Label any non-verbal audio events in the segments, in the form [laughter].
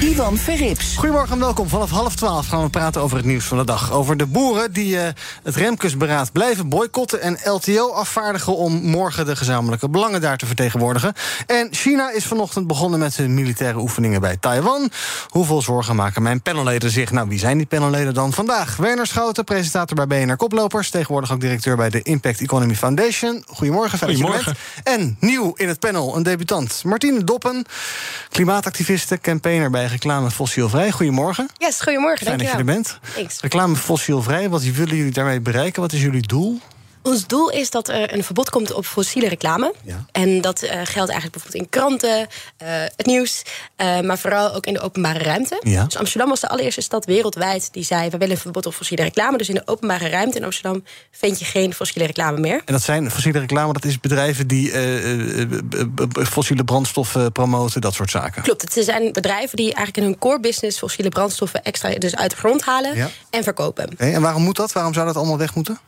Ivan Verrips. Goedemorgen en welkom. Vanaf half twaalf gaan we praten over het nieuws van de dag. Over de boeren die uh, het Remkesberaad blijven boycotten... en LTO afvaardigen om morgen de gezamenlijke belangen daar te vertegenwoordigen. En China is vanochtend begonnen met zijn militaire oefeningen bij Taiwan. Hoeveel zorgen maken mijn panelleden zich? Nou, wie zijn die panelleden dan vandaag? Werner Schouten, presentator bij BNR Koplopers... tegenwoordig ook directeur bij de Impact Economy Foundation. Goedemorgen, fijn Goedemorgen. En nieuw in het panel, een debutant. Martine Doppen, klimaatactiviste, campaigner bij Reclame Fossielvrij. Goedemorgen. Yes, goedemorgen. Fijn dat je er bent. Thanks. Reclame Fossielvrij, wat willen jullie daarmee bereiken? Wat is jullie doel? Ons doel is dat er een verbod komt op fossiele reclame. Ja. En dat uh, geldt eigenlijk bijvoorbeeld in kranten, uh, het nieuws, uh, maar vooral ook in de openbare ruimte. Ja. Dus Amsterdam was de allereerste stad wereldwijd die zei: we willen een verbod op fossiele reclame. Dus in de openbare ruimte in Amsterdam vind je geen fossiele reclame meer. En dat zijn fossiele reclame, dat is bedrijven die fossiele brandstoffen promoten, dat soort zaken. Klopt, het zijn bedrijven die eigenlijk in hun core business fossiele brandstoffen extra dus uit de grond halen Ja. en verkopen. Okay, en waarom moet dat? Waarom zou dat allemaal weg moeten?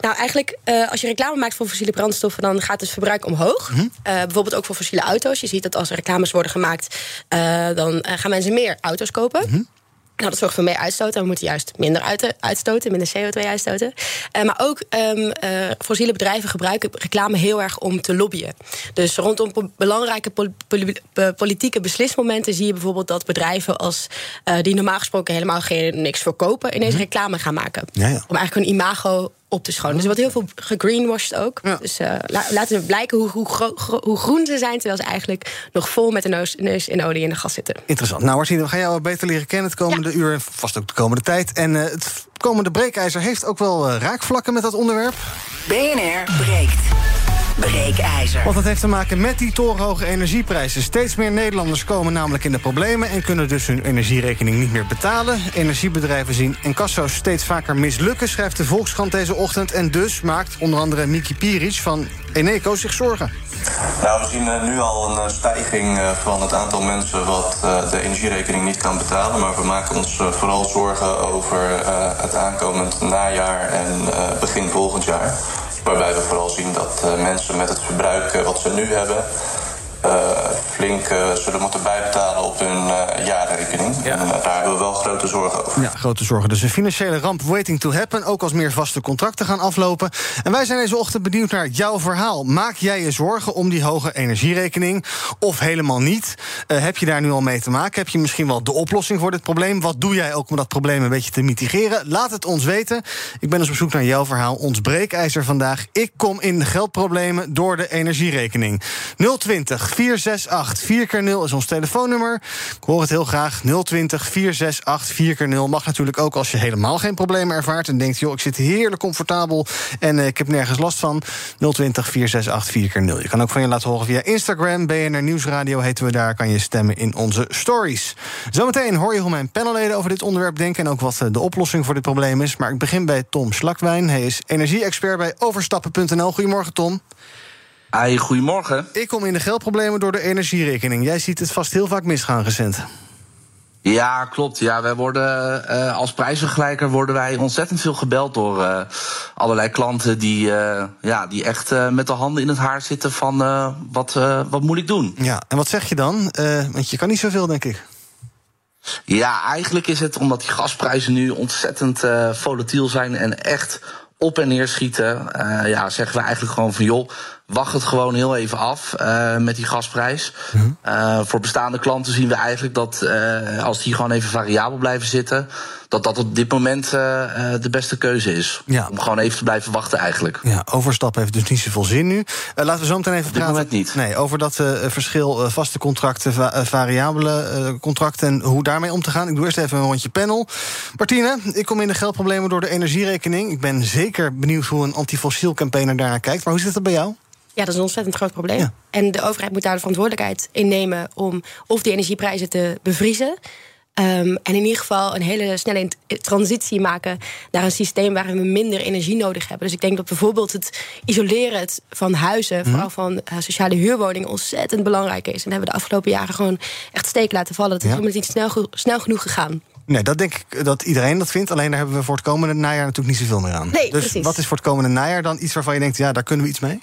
Nou, eigenlijk, uh, als je reclame maakt voor fossiele brandstoffen, dan gaat het verbruik omhoog. Mhm. Uh, bijvoorbeeld ook voor fossiele auto's. Je ziet dat als er reclames worden gemaakt, uh, dan gaan mensen meer auto's kopen. Mhm. Nou, dat zorgt voor meer uitstoot. En we moeten juist minder uit, uitstoten, minder CO2 uitstoten. Uh, maar ook um, uh, fossiele bedrijven gebruiken reclame heel erg om te lobbyen. Dus rondom po belangrijke pol pol politieke beslismomenten zie je bijvoorbeeld dat bedrijven als uh, die normaal gesproken helemaal geen niks verkopen, ineens Mhm. reclame gaan maken. Ja, ja. Om eigenlijk hun imago op te schonen. Dus er wordt heel veel gegreenwashed ook. Ja. Dus uh, la laten we blijken hoe, hoe, gro hoe, groen ze zijn... terwijl ze eigenlijk nog vol met de neus, neus in olie in de gas zitten. Interessant. Nou, Martine, we gaan jou beter leren kennen het komende ja. uur... en vast ook de komende tijd. En uh, het komende breekijzer heeft ook wel uh, raakvlakken met dat onderwerp. BNR breekt. Breekijzer. Want dat heeft te maken met die torenhoge energieprijzen. Steeds meer Nederlanders komen namelijk in de problemen... en kunnen dus hun energierekening niet meer betalen. Energiebedrijven zien incasso's steeds vaker mislukken... schrijft de Volkskrant deze ochtend. En dus maakt onder andere Miki Piric van Eneco zich zorgen. Nou, we zien uh, nu al een uh, stijging uh, van het aantal mensen... wat de energierekening niet kan betalen. Maar we maken ons vooral zorgen over het aankomend najaar... en begin volgend jaar. Waarbij we vooral zien dat uh, mensen met het verbruik uh, wat ze nu hebben... Flink zullen moeten bijbetalen op hun jaarrekening. Ja. En daar hebben we wel grote zorgen over. Ja, grote zorgen. Dus een financiële ramp waiting to happen. Ook als meer vaste contracten gaan aflopen. En wij zijn deze ochtend benieuwd naar jouw verhaal. Maak jij je zorgen om die hoge energierekening? Of helemaal niet? heb je daar nu al mee te maken? Heb je misschien wel de oplossing voor dit probleem? Wat doe jij ook om dat probleem een beetje te mitigeren? Laat het ons weten. Ik ben dus op zoek naar jouw verhaal. Ons breekijzer vandaag. Ik kom in geldproblemen door de energierekening. 020 468 4 keer 0 is ons telefoonnummer. Ik hoor het heel graag. 020 468 4 keer 0 mag natuurlijk ook als je helemaal geen problemen ervaart en denkt, joh, ik zit heerlijk comfortabel en uh, ik heb nergens last van. 020 468 4 keer 0 Je kan ook van je laten horen via Instagram. BNR Nieuwsradio heten we daar. Kan je stemmen in onze stories. Zometeen hoor je hoe mijn panelleden over dit onderwerp denken en ook wat de oplossing voor dit probleem is. Maar ik begin bij Tom Slakwijn. Hij is energie-expert bij overstappen.nl. Goedemorgen, Tom. Hey, goedemorgen. Ik kom in de geldproblemen door de energierekening. Jij ziet het vast heel vaak misgaan recent. Ja, klopt. Ja, wij worden uh, als prijsvergelijker worden wij ontzettend veel gebeld door uh, allerlei klanten die, uh, ja, die echt met de handen in het haar zitten van wat, wat moet ik doen? Ja, en wat zeg je dan? want je kan niet zoveel, denk ik. Ja, eigenlijk is het omdat die gasprijzen nu ontzettend volatiel zijn en echt op en neer schieten. ja, zeggen we eigenlijk gewoon van joh wacht het gewoon heel even af uh, met die gasprijs. Uh, voor bestaande klanten zien we eigenlijk dat uh, als die gewoon even variabel blijven zitten, dat dat op dit moment de beste keuze is. Ja. Om gewoon even te blijven wachten eigenlijk. Ja, overstappen heeft dus niet zoveel zin nu. laten we zo meteen even op dit praten. Moment niet. Nee, over dat verschil vaste contracten, va variabele contracten en hoe daarmee om te gaan. Ik doe eerst even een rondje panel. Martine, ik kom in de geldproblemen door de energierekening. Ik ben zeker benieuwd hoe een antifossiel campaigner daarnaar kijkt. Maar hoe zit het bij jou? Ja, dat is een ontzettend groot probleem. En de overheid moet daar de verantwoordelijkheid in nemen om of die energieprijzen te bevriezen. Um, en in ieder geval een hele snelle transitie maken naar een systeem waarin we minder energie nodig hebben. Dus ik denk dat bijvoorbeeld het isoleren van huizen, mhm. vooral van uh, sociale huurwoningen, ontzettend belangrijk is. En hebben we de afgelopen jaren gewoon echt steek laten vallen. Dat is ja. niet snel, snel genoeg gegaan. Nee, dat denk ik dat iedereen dat vindt. Alleen daar hebben we voor het komende najaar natuurlijk niet zoveel meer aan. Nee, dus precies. wat is voor het komende najaar dan iets waarvan je denkt, ja, daar kunnen we iets mee?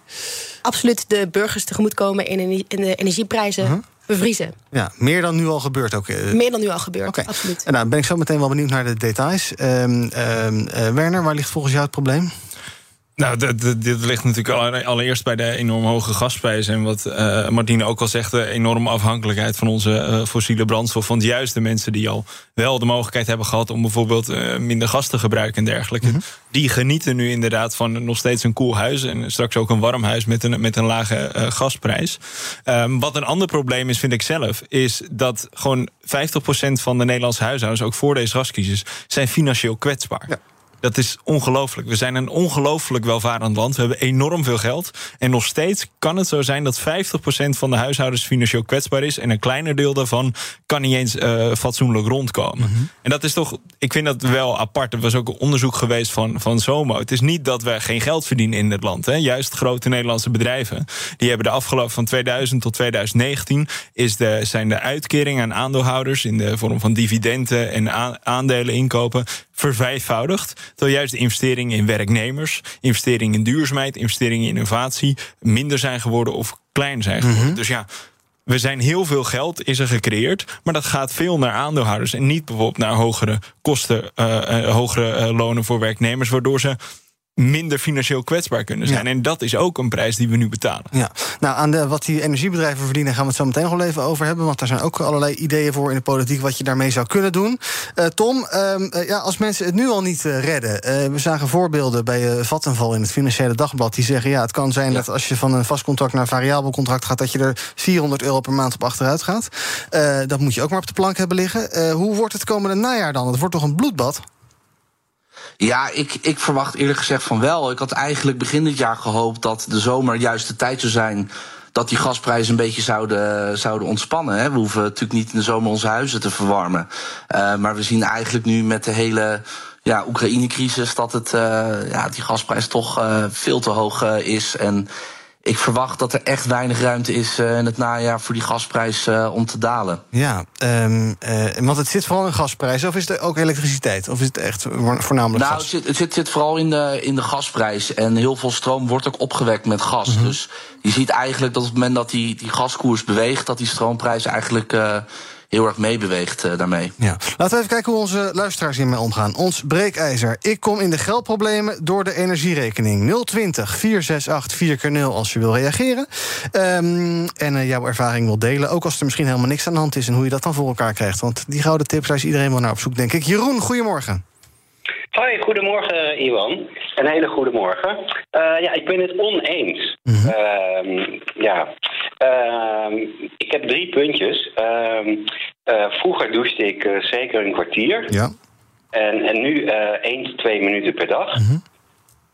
Absoluut de burgers tegemoetkomen in, in de energieprijzen. Uh bevriezen. Ja, meer dan nu al gebeurt ook. Eh. Meer dan nu al gebeurt, okay. absoluut. En nou ben ik zo meteen wel benieuwd naar de details. Um, Werner, waar ligt volgens jou het probleem? Nou, dit ligt natuurlijk allereerst bij de enorm hoge gasprijzen. En wat uh, Martine ook al zegt, de enorme afhankelijkheid van onze uh, fossiele brandstof. Want juist de mensen die al wel de mogelijkheid hebben gehad om bijvoorbeeld uh, minder gas te gebruiken en dergelijke. Mhm. Die genieten nu inderdaad van nog steeds een koel huis. En straks ook een warm huis met een, met een lage gasprijs. Um, wat een ander probleem is, vind ik zelf, is dat gewoon 50% van de Nederlandse huishoudens, ook voor deze gascrisis, zijn financieel kwetsbaar. Ja. Dat is ongelooflijk. We zijn een ongelooflijk welvarend land. We hebben enorm veel geld. En nog steeds kan het zo zijn dat 50% van de huishoudens financieel kwetsbaar is. En een kleiner deel daarvan kan niet eens uh, fatsoenlijk rondkomen. Mhm. En dat is toch, ik vind dat wel apart. Er was ook een onderzoek geweest van, van Zomo. Het is niet dat we geen geld verdienen in dit land. Hè. Juist grote Nederlandse bedrijven. Die hebben de afgelopen van 2000 tot 2019 is de, zijn de uitkeringen aan aandeelhouders in de vorm van dividenden en aandelen inkopen vervijfvoudigd. Terwijl juist de investeringen in werknemers, investeringen in duurzaamheid, investeringen in innovatie minder zijn geworden of klein zijn geworden. Mhm. Dus ja. We zijn heel veel geld is er gecreëerd, maar dat gaat veel naar aandeelhouders en niet bijvoorbeeld naar hogere kosten, uh, uh, hogere uh, lonen voor werknemers, waardoor ze minder financieel kwetsbaar kunnen zijn. En dat is ook een prijs die we nu betalen. Ja, nou, aan de, wat die energiebedrijven verdienen gaan we het zo meteen nog even over hebben. Want daar zijn ook allerlei ideeën voor in de politiek wat je daarmee zou kunnen doen. Uh, Tom, uh, ja, als mensen het nu al niet uh, redden. we zagen voorbeelden bij Vattenval in het Financiële Dagblad. Die zeggen ja, het kan zijn dat als je van een vast contract naar een variabel contract gaat, dat je er 400 euro per maand op achteruit gaat. dat moet je ook maar op de plank hebben liggen. hoe wordt het komende najaar dan? Het wordt toch een bloedbad? Ja, ik, ik verwacht eerlijk gezegd van wel. Ik had eigenlijk begin dit jaar gehoopt dat de zomer juist de tijd zou zijn dat die gasprijzen een beetje zouden, zouden ontspannen. Hè. We hoeven natuurlijk niet in de zomer onze huizen te verwarmen. Uh, maar we zien eigenlijk nu met de hele ja, Oekraïne-crisis dat het, uh, ja, die gasprijs toch uh, veel te hoog is. En ik verwacht dat er echt weinig ruimte is uh, in het najaar voor die gasprijs uh, om te dalen. Ja, um, uh, want het zit vooral in gasprijs, of is het ook elektriciteit? Of is het echt voornamelijk nou, gas? Het zit, het zit, zit vooral in de, in de gasprijs. En heel veel stroom wordt ook opgewekt met gas. Mm -hmm. Dus je ziet eigenlijk dat op het moment dat die, die gaskoers beweegt, dat die stroomprijs eigenlijk heel erg meebeweegt uh, daarmee. Ja. Laten we even kijken hoe onze luisteraars hiermee omgaan. Ons breekijzer. Ik kom in de geldproblemen door de energierekening. 020 468 4 keer 0 als je wil reageren. Um, en uh, jouw ervaring wil delen. Ook als er misschien helemaal niks aan de hand is. En hoe je dat dan voor elkaar krijgt. Want die gouden tips, daar is iedereen wel naar op zoek, denk ik. Jeroen, goedemorgen. Hoi, goedemorgen Iwan. Een hele goede morgen. Uh, ja, ik ben het oneens. Mm -hmm. uh, ja, uh, ik heb drie puntjes. vroeger douchte ik zeker een kwartier. Ja. En, en nu één tot twee minuten per dag. Mm -hmm.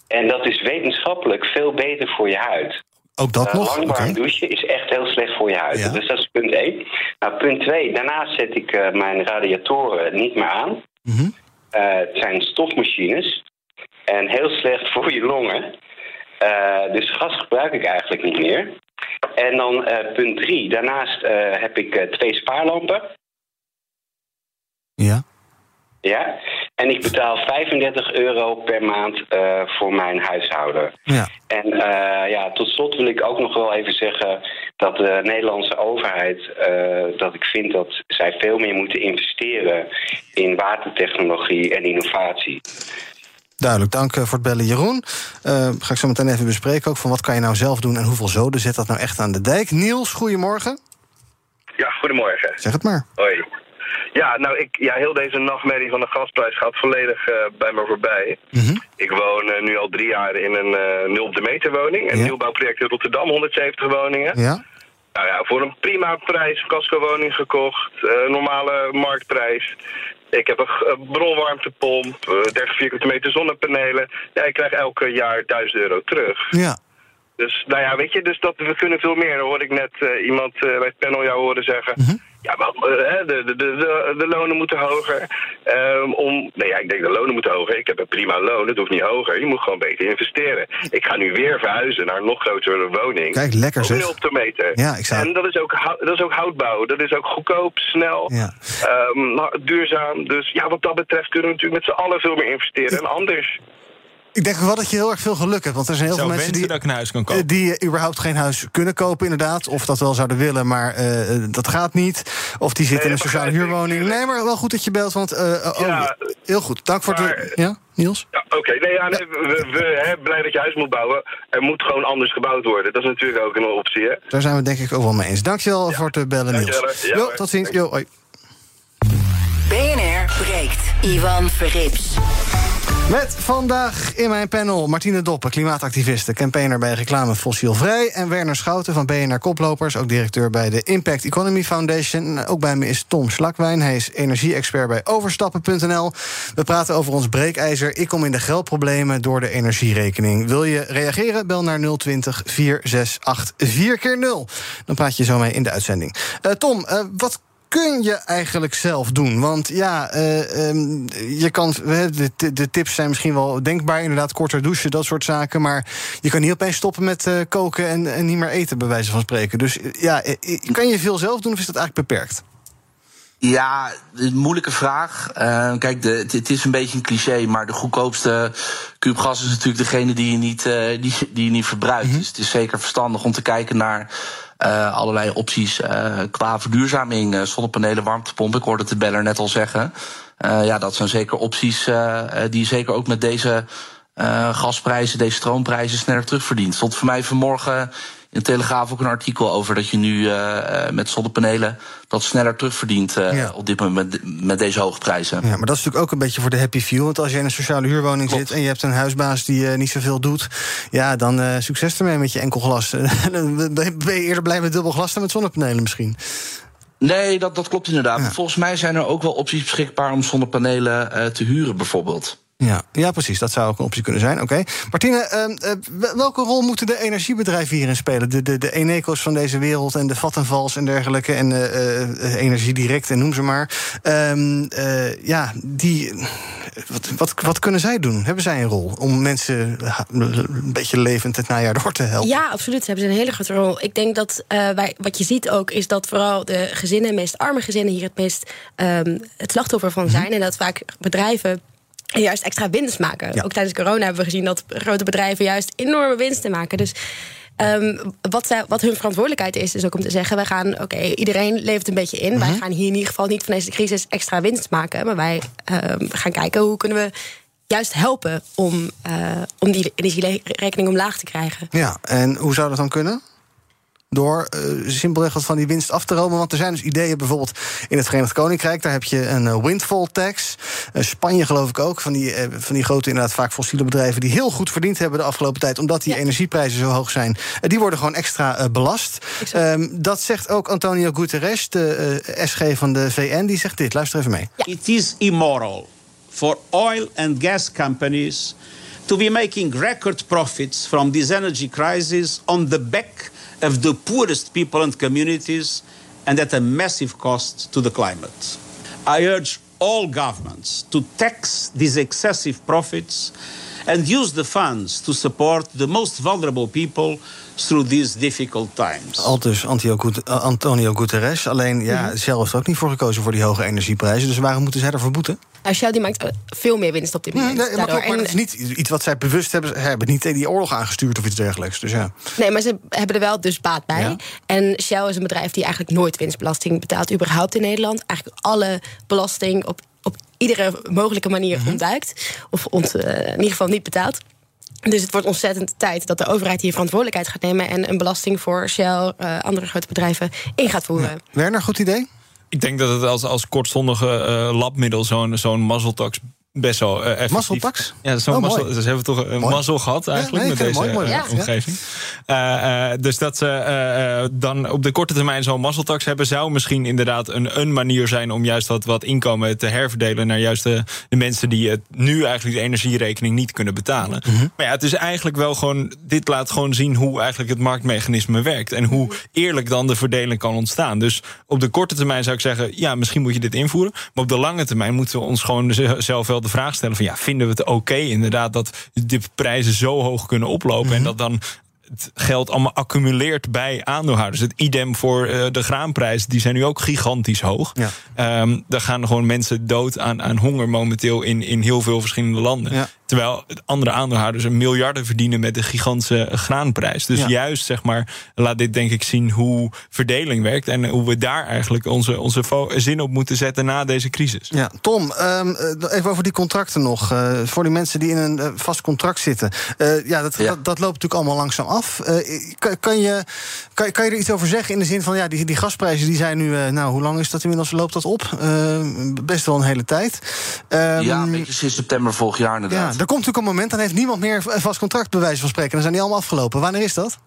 En dat is wetenschappelijk veel beter voor je huid. Ook dat nog? Lang warm okay. douchen is echt heel slecht voor je huid. Ja. Dus dat is punt één. Nou, punt twee. Daarnaast zet ik mijn radiatoren niet meer aan. Mm -hmm. Uh, het zijn stofmachines en heel slecht voor je longen. Uh, dus gas gebruik ik eigenlijk niet meer. En dan uh, punt drie. Daarnaast heb ik twee spaarlampen. Ja. Ja. En ik betaal 35 euro per maand voor mijn huishouden. Ja. En ja, tot slot wil ik ook nog wel even zeggen dat de Nederlandse overheid, uh, dat ik vind dat zij veel meer moeten investeren in watertechnologie en innovatie. Duidelijk, dank voor het bellen Jeroen. Uh, ga ik zo meteen even bespreken ook van wat kan je nou zelf doen en hoeveel zoden zet dat nou echt aan de dijk. Niels, goedemorgen. Ja, goedemorgen. Zeg het maar. Hoi. Ja, nou, ik, ja, heel deze nachtmerrie van de gasprijs gaat volledig uh, bij me voorbij. Mm -hmm. Ik woon uh, nu al drie jaar in een uh, nul op de meter woning. Een Ja. nieuwbouwproject in Rotterdam, 170 woningen. Ja. Nou ja, voor een prima prijs casco-woning gekocht. eh, normale marktprijs. Ik heb een bronwarmtepomp, eh, 30 vierkante meter zonnepanelen. Ja, ik krijg elke jaar 1000 euro terug. Ja. Dus nou ja, weet je, dus dat we kunnen veel meer. Dan hoorde ik net eh, iemand eh, bij het panel jou horen zeggen. Ja, maar eh, de, de, de, de, lonen moeten hoger. Ehm, om, nee, ja, ik denk de lonen moeten hoger. Ik heb een prima loon, het hoeft niet hoger. Je moet gewoon beter investeren. Ik ga nu weer verhuizen naar een nog grotere woning. Kijk, lekker zeg. op de meter. Ja, ik zou- En dat is, ook, dat is ook houtbouw. Dat is ook goedkoop, snel, Ja. ehm, nou, duurzaam. Dus ja, wat dat betreft kunnen we natuurlijk met z'n allen veel meer investeren. En anders. Ik denk wel dat je heel erg veel geluk hebt. Want er zijn heel veel mensen die, dat ik een huis kan eh, kopen. die überhaupt geen huis kunnen kopen, inderdaad. Of dat wel zouden willen, maar eh, eh, dat gaat niet. Of die zitten in een sociale huurwoning. Nee, maar wel goed dat je belt. Want, eh, oh, Ja, heel goed. Dank voor het. Ja, Niels? Ja, Oké, nee, ja, nee, we, we hè, blij dat je huis moet bouwen. Er moet gewoon anders gebouwd worden. Dat is natuurlijk ook een optie, hè? Daar zijn we het denk ik ook wel mee eens. Dankjewel voor het bellen, Niels. Jo, hoor. tot ziens. Jo, hoi. BNR breekt. Ivan Verrips. Met vandaag in mijn panel Martine Doppen, klimaatactiviste, campaigner bij Reclame Fossielvrij. En Werner Schouten van BNR Koplopers, ook directeur bij de Impact Economy Foundation. Ook bij me is Tom Slakwijn, hij is energie-expert bij Overstappen.nl. We praten over ons breekijzer. Ik kom in de geldproblemen door de energierekening. Wil je reageren? Bel naar 020 468 keer 0 Dan praat je zo mee in de uitzending. Eh, Tom, eh, wat kun je eigenlijk zelf doen? Want ja, eh, ehm, je kan, de, de tips zijn misschien wel denkbaar. Inderdaad, korter douchen, dat soort zaken. Maar je kan niet opeens stoppen met eh, koken en, en niet meer eten, bij wijze van spreken. Dus eh, ja, kan je veel zelf doen of is dat eigenlijk beperkt? Ja, een moeilijke vraag. Kijk, de, het, is een beetje een cliché, maar de goedkoopste kuub gas is natuurlijk degene die je niet, die, die je niet verbruikt. Dus het is zeker verstandig om te kijken naar eh, allerlei opties eh, qua verduurzaming. eh, zonnepanelen, warmtepomp, ik hoorde de beller net al zeggen. Ja, dat zijn zeker opties die zeker ook met deze gasprijzen, deze stroomprijzen sneller terugverdient. Stond voor mij vanmorgen in Telegraaf ook een artikel over dat je nu eh, eh, met zonnepanelen dat sneller terugverdient eh, Ja. op dit moment met, met deze hoge prijzen. Ja, maar dat is natuurlijk ook een beetje voor de happy few. Want als je in een sociale huurwoning Klopt. zit en je hebt een huisbaas die eh, niet zoveel doet, ja, dan succes ermee met je enkel glas. [laughs] dan ben je eerder blij met dubbel glas dan met zonnepanelen misschien. Nee, dat, dat klopt inderdaad. Ja. Volgens mij zijn er ook wel opties beschikbaar om zonnepanelen te huren, bijvoorbeeld. Ja, ja, precies. Dat zou ook een optie kunnen zijn. Oké. Martine, ehm, eh, wel- welke rol moeten de energiebedrijven hierin spelen? De, de, de Eneco's van deze wereld en de Vattenvals en dergelijke. En eh, eh, Energie Direct en noem ze maar. Ehm, eh, ja, die, wat, wat, wat kunnen zij doen? Hebben zij een rol om mensen een beetje levend het najaar door te helpen? Ja, absoluut. Ze hebben een hele grote rol. Ik denk dat wij, wat je ziet ook, is dat vooral de gezinnen, meest arme gezinnen, hier het meest ehm, het slachtoffer van zijn. En dat vaak bedrijven juist extra winst maken. Ja. Ook tijdens corona hebben we gezien dat grote bedrijven juist enorme winsten maken. Dus ehm, wat, zij, wat hun verantwoordelijkheid is, is ook om te zeggen: wij gaan, oké, iedereen levert een beetje in. Wij gaan hier in ieder geval niet van deze crisis extra winst maken. Maar wij ehm, gaan kijken hoe kunnen we juist helpen om, eh, om die energierekening omlaag te krijgen. Ja, en hoe zou dat dan kunnen? Door eh, simpelweg wat van die winst af te romen. Want er zijn dus ideeën bijvoorbeeld in het Verenigd Koninkrijk. Daar heb je een eh, windfall tax. Eh, Spanje geloof ik ook. Van die, van die grote, inderdaad vaak fossiele bedrijven... die heel goed verdiend hebben de afgelopen tijd... omdat die Ja. energieprijzen zo hoog zijn. Die worden gewoon extra belast. Ehm, dat zegt ook Antonio Guterres, de eh, SG van de VN. Die zegt dit, luister even mee. It is immoral for oil and gas companies to be making record profits from this energy crisis on the back of the poorest people and communities and at a massive cost to the climate. I urge all governments to tax these excessive profits and use the funds to support the most vulnerable people through these difficult times. Al Antio Gut- eh, Antonio Guterres. Alleen, ja, Shell heeft er ook niet voor gekozen voor die hoge energieprijzen. Dus waarom moeten zij ervoor boeten? Nou, Shell die maakt eh, veel meer winst op dit moment. Nee, maar, dat is niet iets wat zij bewust hebben. Hebben niet die oorlog aangestuurd of iets dergelijks. Dus ja. Nee, maar ze hebben er wel dus baat bij. Ja. En Shell is een bedrijf die eigenlijk nooit winstbelasting betaalt, überhaupt in Nederland. Eigenlijk alle belasting op, op iedere mogelijke manier Mhm. ontduikt. Of ont, eh, in ieder geval niet betaalt. Dus het wordt ontzettend tijd dat de overheid hier verantwoordelijkheid gaat nemen en een belasting voor Shell, eh, andere grote bedrijven, in gaat voeren. Werner, goed idee? Ik denk dat het als, als kortstondige eh, labmiddel zo'n zo'n mazzeltax best wel uh. Mazzeltax? Ja, zo'n Oh, mazzel, dus hebben we toch een Mooi. mazzel gehad eigenlijk Ja, nee, met deze mooi, mooi. eh, Ja. omgeving. Eh, eh, dus dat ze eh, eh, dan op de korte termijn zo'n mazzeltax hebben... zou misschien inderdaad een, een manier zijn om juist wat, wat inkomen te herverdelen... naar juist de, de mensen die het nu eigenlijk de energierekening niet kunnen betalen. Maar ja, het is eigenlijk wel gewoon... dit laat gewoon zien hoe eigenlijk het marktmechanisme werkt... en hoe eerlijk dan de verdeling kan ontstaan. Dus op de korte termijn zou ik zeggen... ja, misschien moet je dit invoeren. Maar op de lange termijn moeten we ons gewoon zelf wel de vraag stellen... van ja, vinden we het oké inderdaad dat de prijzen zo hoog kunnen oplopen... en dat dan het geld allemaal accumuleert bij aandeelhouders. Het idem voor eh, de graanprijzen, die zijn nu ook gigantisch hoog. Ja. Ehm, daar gaan gewoon mensen dood aan, aan honger momenteel in, in heel veel verschillende landen. Ja. Terwijl andere aandeelhouders een miljarden verdienen met de gigantische graanprijs. Dus Ja. juist, zeg maar, laat dit denk ik zien hoe verdeling werkt. En hoe we daar eigenlijk onze, onze zin op moeten zetten na deze crisis. Ja, Tom, ehm, eh, even over die contracten nog. Eh, voor die mensen die in een eh, vast contract zitten. Eh, ja, dat, Ja. Dat, dat loopt natuurlijk allemaal langzaam af. Eh, kan, kan, je, kan, kan je er iets over zeggen in de zin van... ja, die, die gasprijzen die zijn nu... eh, nou, hoe lang is dat inmiddels? Loopt dat op? Eh, best wel een hele tijd. Ehm, ja, een beetje sinds september vorig jaar ja, inderdaad. Er komt natuurlijk een moment... dan heeft niemand meer vast contract, bij wijze van spreken. Dan zijn die allemaal afgelopen. Wanneer is dat?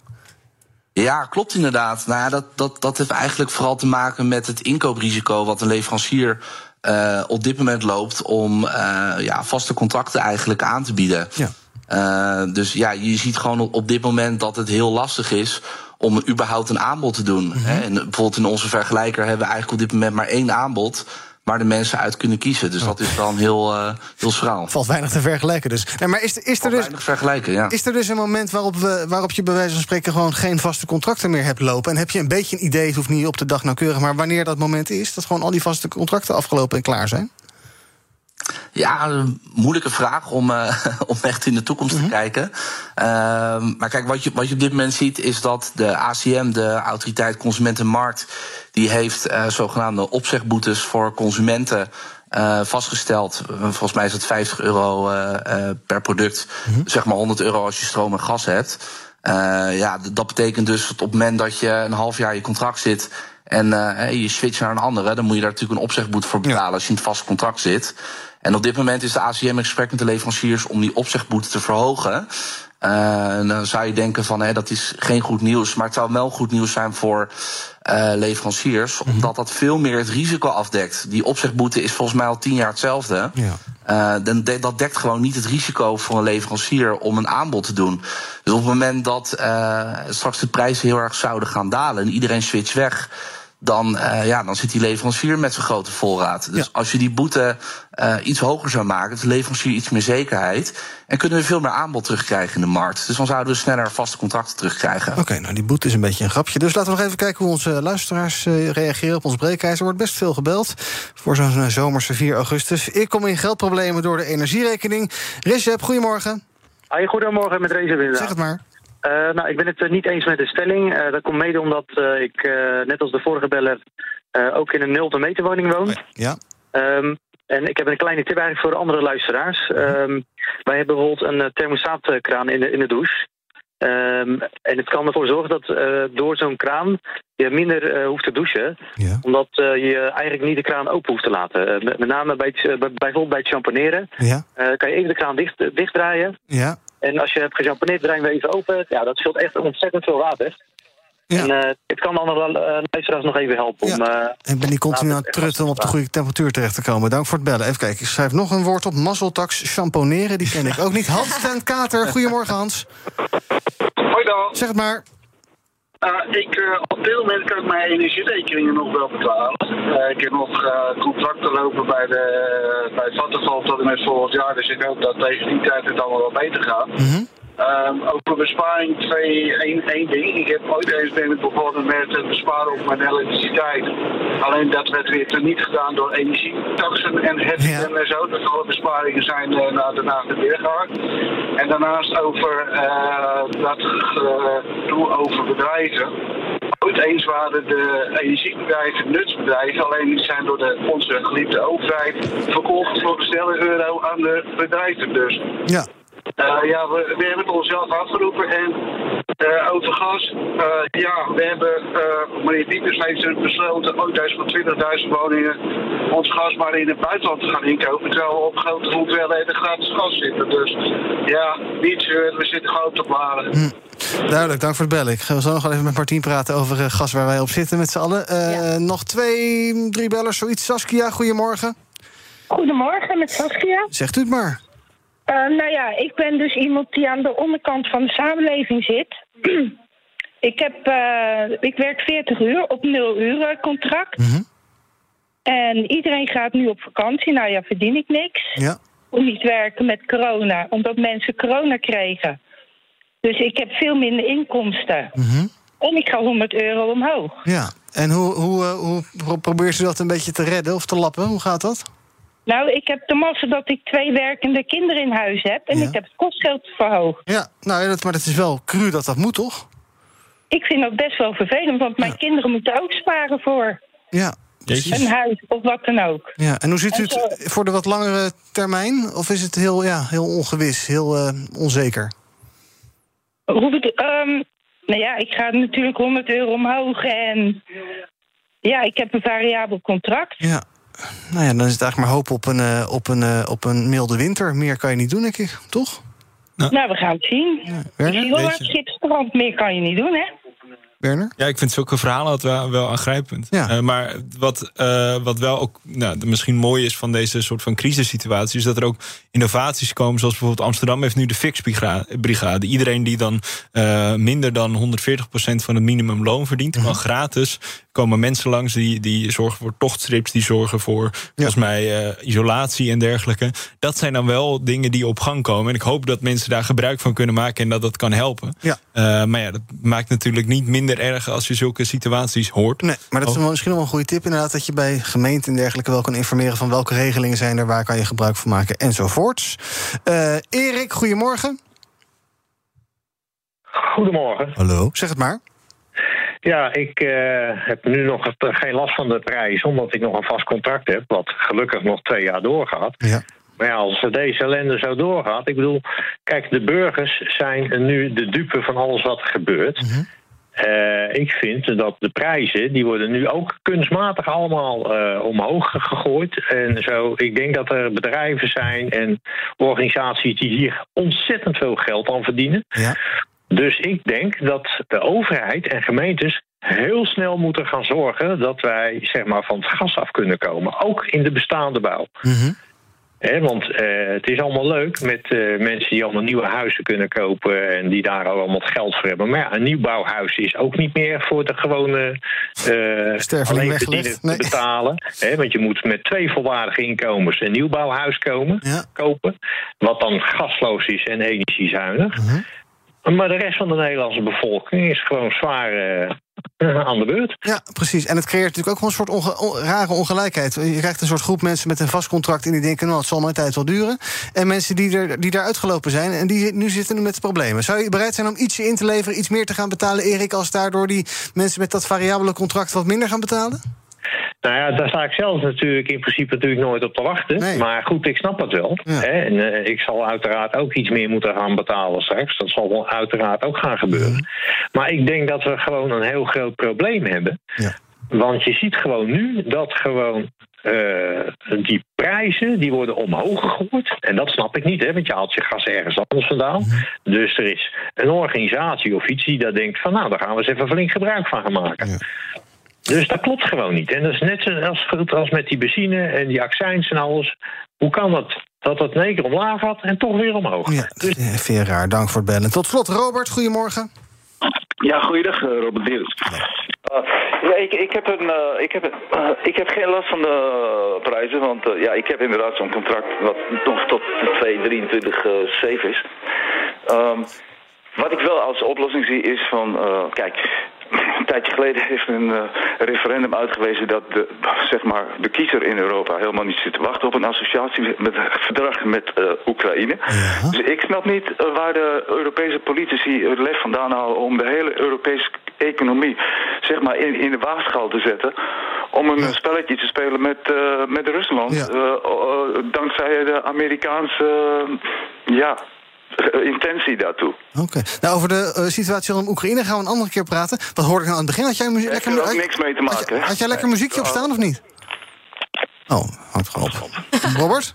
Ja, klopt inderdaad. Nou dat, dat, dat heeft eigenlijk vooral te maken met het inkooprisico wat een leverancier eh, op dit moment loopt om eh, ja, vaste contracten eigenlijk aan te bieden. Ja. Eh, dus ja, je ziet gewoon op, op dit moment dat het heel lastig is om überhaupt een aanbod te doen. hè. En bijvoorbeeld in onze vergelijker hebben we eigenlijk op dit moment maar één aanbod waar de mensen uit kunnen kiezen. Dus dat is dan heel, eh heel schraal. Valt weinig te vergelijken dus. Nee, maar is, is er dus... Weinig vergelijken, ja. Is er dus een moment waarop, we, waarop je bij wijze van spreken gewoon geen vaste contracten meer hebt lopen? En heb je een beetje een idee, het hoeft niet op de dag nauwkeurig, maar wanneer dat moment is? Dat gewoon al die vaste contracten afgelopen en klaar zijn? Ja, een moeilijke vraag om, eh, [laughs] om echt in de toekomst te kijken. Ehm, maar kijk, wat je, wat je op dit moment ziet is dat de ACM, de Autoriteit Consumentenmarkt, die heeft eh, zogenaamde opzegboetes voor consumenten. eh, vastgesteld. Volgens mij is het 50 euro per product. Zeg maar 100 euro als je stroom en gas hebt. Ja, dat betekent dus dat op het moment dat je een half jaar je contract zit. en je switcht naar een andere. dan moet je daar natuurlijk een opzegboete voor betalen. als je in het vast contract zit. En op dit moment is de ACM in gesprek met de leveranciers om die opzegboete te verhogen. Eh, en dan zou je denken van hè, dat is geen goed nieuws. Maar het zou wel goed nieuws zijn voor eh, leveranciers. Omdat dat veel meer het risico afdekt. Die opzegboete is volgens mij al tien jaar hetzelfde. Ja. Eh, dan de- dat dekt gewoon niet het risico voor een leverancier om een aanbod te doen. Dus op het moment dat straks de prijzen heel erg zouden gaan dalen en iedereen switcht weg. Dan, eh, ja, dan zit die leverancier met zijn grote voorraad. Dus Ja. als je die boete eh, iets hoger zou maken, heeft de leverancier iets meer zekerheid. En kunnen we veel meer aanbod terugkrijgen in de markt. Dus dan zouden we sneller vaste contracten terugkrijgen. Oké, nou die boete is een beetje een grapje. Dus laten we nog even kijken hoe onze luisteraars eh, reageren op ons breekijzer. Er wordt best veel gebeld voor zo'n zomerse 4 augustus. Ik kom in geldproblemen door de energierekening. Recep, goedemorgen. Hoi, goedemorgen met Reza inderdaad. Zeg het maar. Eh, nou, ik ben het eh, niet eens met de stelling. Eh, dat komt mede omdat ik, net als de vorige beller, ook in een nul meter woning woon. Ja. Ehm, en ik heb een kleine tip eigenlijk voor de andere luisteraars. Ehm, wij hebben bijvoorbeeld een thermostaatkraan in de, in de douche. Ehm, en het kan ervoor zorgen dat door zo'n kraan je minder hoeft te douchen. Ja. Omdat je eigenlijk niet de kraan open hoeft te laten. Met, met name bij het, bijvoorbeeld bij het champoneren. Ja. kan je even de kraan dicht, dichtdraaien. Ja. En als je hebt gechamponeerd, draai je hem even open. Ja, dat scheelt echt ontzettend veel water. Ja. En eh, het kan andere uh, luisteraars nog even helpen om... eh, Ik ben niet continu aan het trutten om op de goede temperatuur terecht te komen. Dank voor het bellen. Even kijken, ik schrijf nog een woord op. Mazzeltax, champoneren, die ken ik ook niet. Hans ten Kater, goedemorgen Hans. Hoi dan. Zeg het maar. Nou, ik, eh, op dit moment kan ik mijn energierekeningen nog wel betalen. Eh, ik heb nog contracten lopen bij, de, bij Vattenfall tot en met volgend jaar. Dus ik hoop dat tegen die tijd het allemaal wel beter gaat. Ehm, over besparing twee, één, één ding. Ik heb ooit eens ben ik begonnen met het besparen op mijn elektriciteit. Alleen dat werd weer teniet gedaan door energietaxen en heffingen en zo. Dat alle besparingen zijn eh, naar daarna weer gehaald. En daarnaast over eh, dat gedoe over bedrijven. Ooit eens waren de energiebedrijven nutsbedrijven, alleen die zijn door de, onze geliefde overheid verkocht voor snelle euro aan de bedrijven. Dus Ja. Eh, ja, we, we hebben het onszelf afgeroepen. En eh, over gas, eh, ja, we hebben, eh meneer Diepers heeft besloten, ooit eens voor 20.000 woningen ons gas maar in het buitenland te gaan inkopen. Terwijl we op grote hoeveelheden gratis gas zitten. Dus ja, niet zeuren, we zitten gewoon te baren. Hm. Duidelijk, dank voor het bellen. Ik ga zo nog even met Martien praten over eh, gas waar wij op zitten met z'n allen. Eh, Nog twee, drie bellers, zoiets. Saskia, goedemorgen. Goedemorgen, met Saskia. Zegt u het maar. Eh, nou ja, ik ben dus iemand die aan de onderkant van de samenleving zit. [clears throat] ik, heb, eh, ik werk 40 uur op 0 uur contract. En iedereen gaat nu op vakantie. Nou ja, verdien ik niks. Ja. Om niet werken met corona, omdat mensen corona kregen. Dus ik heb veel minder inkomsten. En ik ga 100 euro omhoog. Ja, en hoe, hoe, eh, hoe pro- probeert u dat een beetje te redden of te lappen? Hoe gaat dat? Nou, ik heb de massa dat ik twee werkende kinderen in huis heb. En ik heb het kostgeld verhoogd. Ja, nou, ja, dat, maar het is wel cru dat dat moet, toch? Ik vind dat best wel vervelend, want mijn kinderen moeten ook sparen voor Ja. een huis of wat dan ook. Ja, en hoe ziet u het voor de wat langere termijn? Of is het heel, ja, heel ongewis, heel eh, onzeker? Hoe het, ehm, nou ja, ik ga natuurlijk 100 euro omhoog en ja, ik heb een variabel contract. Ja. Nou ja, dan is het eigenlijk maar hoop op een, eh, op een, eh, op een milde winter. Meer kan je niet doen, denk ik, toch? Nou, we gaan het zien. Werner, ik zie wel weet waar het schip strandt, meer kan je niet doen, hè? Werner? Ja, ik vind zulke verhalen altijd wel, wel aangrijpend. Eh, maar wat, eh, wat wel ook nou, misschien mooi is van deze soort van crisissituatie... is dat er ook innovaties komen, zoals bijvoorbeeld Amsterdam heeft nu de Fix-brigade. Iedereen die dan eh, minder dan 140% van het minimumloon verdient... kan gratis komen mensen langs die, die zorgen voor tochtstrips... die zorgen voor, volgens mij, isolatie en dergelijke. Dat zijn dan wel dingen die op gang komen. En ik hoop dat mensen daar gebruik van kunnen maken... en dat dat kan helpen. Ja. Maar ja, dat maakt natuurlijk niet minder erg als je zulke situaties hoort. Nee, maar dat is wel misschien wel een goede tip inderdaad... dat je bij gemeenten en dergelijke wel kan informeren... van welke regelingen zijn er, waar kan je gebruik van maken enzovoorts. Eh Erik, goedemorgen. Goedemorgen. Hallo. Zeg het maar. Ja, ik eh, heb nu nog het- eh, geen last van de prijs, omdat ik nog een vast contract heb, wat gelukkig nog twee jaar doorgaat. Ja. Maar ja, als deze ellende zo doorgaat, ik bedoel, kijk, de burgers zijn nu de dupe van alles wat er gebeurt. Eh, ik vind dat de prijzen, die worden nu ook kunstmatig allemaal eh, omhoog gegooid. En zo, ik denk dat er bedrijven zijn en organisaties die hier ontzettend veel geld aan verdienen. Ja. Dus ik denk dat de overheid en gemeentes heel snel moeten gaan zorgen dat wij zeg maar, van het gas af kunnen komen. Ook in de bestaande bouw. Want eh, het is allemaal leuk met eh, mensen die allemaal nieuwe huizen kunnen kopen en die daar allemaal geld voor hebben. Maar ja, een nieuwbouwhuis is ook niet meer voor de gewone weggelegd, te nee. betalen. Want je moet met twee volwaardige inkomens een nieuwbouwhuis komen, kopen. Wat dan gasloos is en energiezuinig. Maar de rest van de Nederlandse bevolking is gewoon zwaar eh, aan de beurt. Ja, precies. En het creëert natuurlijk ook gewoon een soort rare ongelijkheid. Je krijgt een soort groep mensen met een vast contract... en die denken, nou, het zal mijn tijd wel duren. En mensen die, er, die daar uitgelopen zijn... en die nu zitten met problemen. Zou je bereid zijn om ietsje in te leveren... iets meer te gaan betalen, Erik... als daardoor die mensen met dat variabele contract... wat minder gaan betalen? Nou ja, daar sta ik zelf natuurlijk in principe natuurlijk nooit op te wachten. Maar goed, ik snap het wel. Hè? En eh, ik zal uiteraard ook iets meer moeten gaan betalen straks. Dat zal wel uiteraard ook gaan gebeuren. Maar ik denk dat we gewoon een heel groot probleem hebben. Want je ziet gewoon nu dat gewoon eh, die prijzen die worden omhoog gegooid. En dat snap ik niet, hè, want je haalt je gas ergens anders vandaan. Dus er is een organisatie of iets die daar denkt van... nou, daar gaan we eens even flink gebruik van gaan maken. Dus dat klopt gewoon niet. En dat is net zo als, goed als met die benzine en die accijns en alles. Hoe kan dat dat het in één keer omlaag gaat en toch weer omhoog? Ja, eh, veel raar. Dank voor het bellen. Tot slot, Robert, goedemorgen. Ja, goeiedag, eh, Robert Dirks. Eh, ja, ik, ik, heb een, eh, ik, heb, een- ik heb geen last van de prijzen, want ja, ik heb inderdaad zo'n contract wat nog tot 2023 eh 7 is. Ehm, wat ik wel als oplossing zie is van, eh, kijk, een tijdje geleden heeft een eh, referendum uitgewezen dat de, zeg maar, de kiezer in Europa helemaal niet zit te wachten op een associatie met een verdrag met eh, Oekraïne. Dus ik snap niet eh, waar de Europese politici het lef vandaan halen om de hele Europese economie zeg maar, in, in de waagschaal te zetten. Om een spelletje te spelen met, eh, met Rusland. dankzij de Amerikaanse ja, intentie daartoe. Oké. Nou, over de eh, situatie in Oekraïne gaan we een andere keer praten. Wat hoorde ik nou aan het begin? Had jij muziek, lekker, er had- niks mee te maken. Had, je- had jij lekker muziekje op staan of niet? Oh, hangt gewoon op. Robert?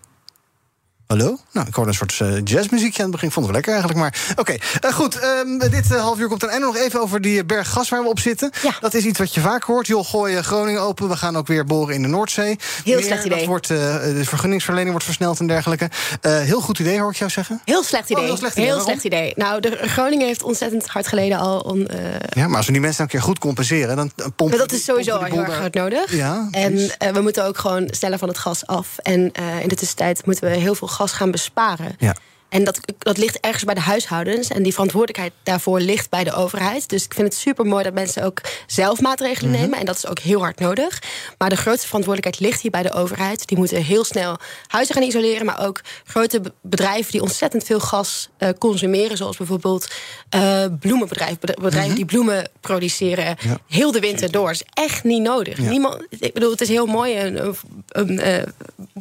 Hallo? Nou, ik hoorde een soort uh, jazzmuziekje aan het begin. Vond het wel lekker eigenlijk. Maar oké, uh, goed. Um, dit uh, half uur komt er en nog even over die berg gas waar we op zitten. Ja. Dat is iets wat je vaak hoort. Joh, gooi Groningen open. We gaan ook weer boren in de Noordzee. Heel Meer, slecht idee. Dat wordt, de vergunningsverlening wordt versneld en dergelijke. heel goed idee, hoor ik jou zeggen. Heel slecht idee. Oh, heel slecht idee. Heel slecht idee. Nou, de Groningen heeft ontzettend hard geleden al. On, ja, maar als we die mensen een keer goed compenseren, dan pompen Maar dat is sowieso al heel erg hard nodig. Ja, en we moeten ook gewoon sneller van het gas af. En in de tussentijd moeten we heel veel gas gaan besparen. Ja. En dat, dat ligt ergens bij de huishoudens. En die verantwoordelijkheid daarvoor ligt bij de overheid. Dus ik vind het super mooi dat mensen ook zelf maatregelen Mhm. nemen. En dat is ook heel hard nodig. Maar de grootste verantwoordelijkheid ligt hier bij de overheid. Die moeten heel snel huizen gaan isoleren. Maar ook grote bedrijven die ontzettend veel gas uh, consumeren. Zoals bijvoorbeeld uh, bloemenbedrijven. Bedrijven Mhm. die bloemen produceren ja. heel de winter door. is echt niet nodig. Ja. Niemand, ik bedoel, het is heel mooi. Een, een, een uh,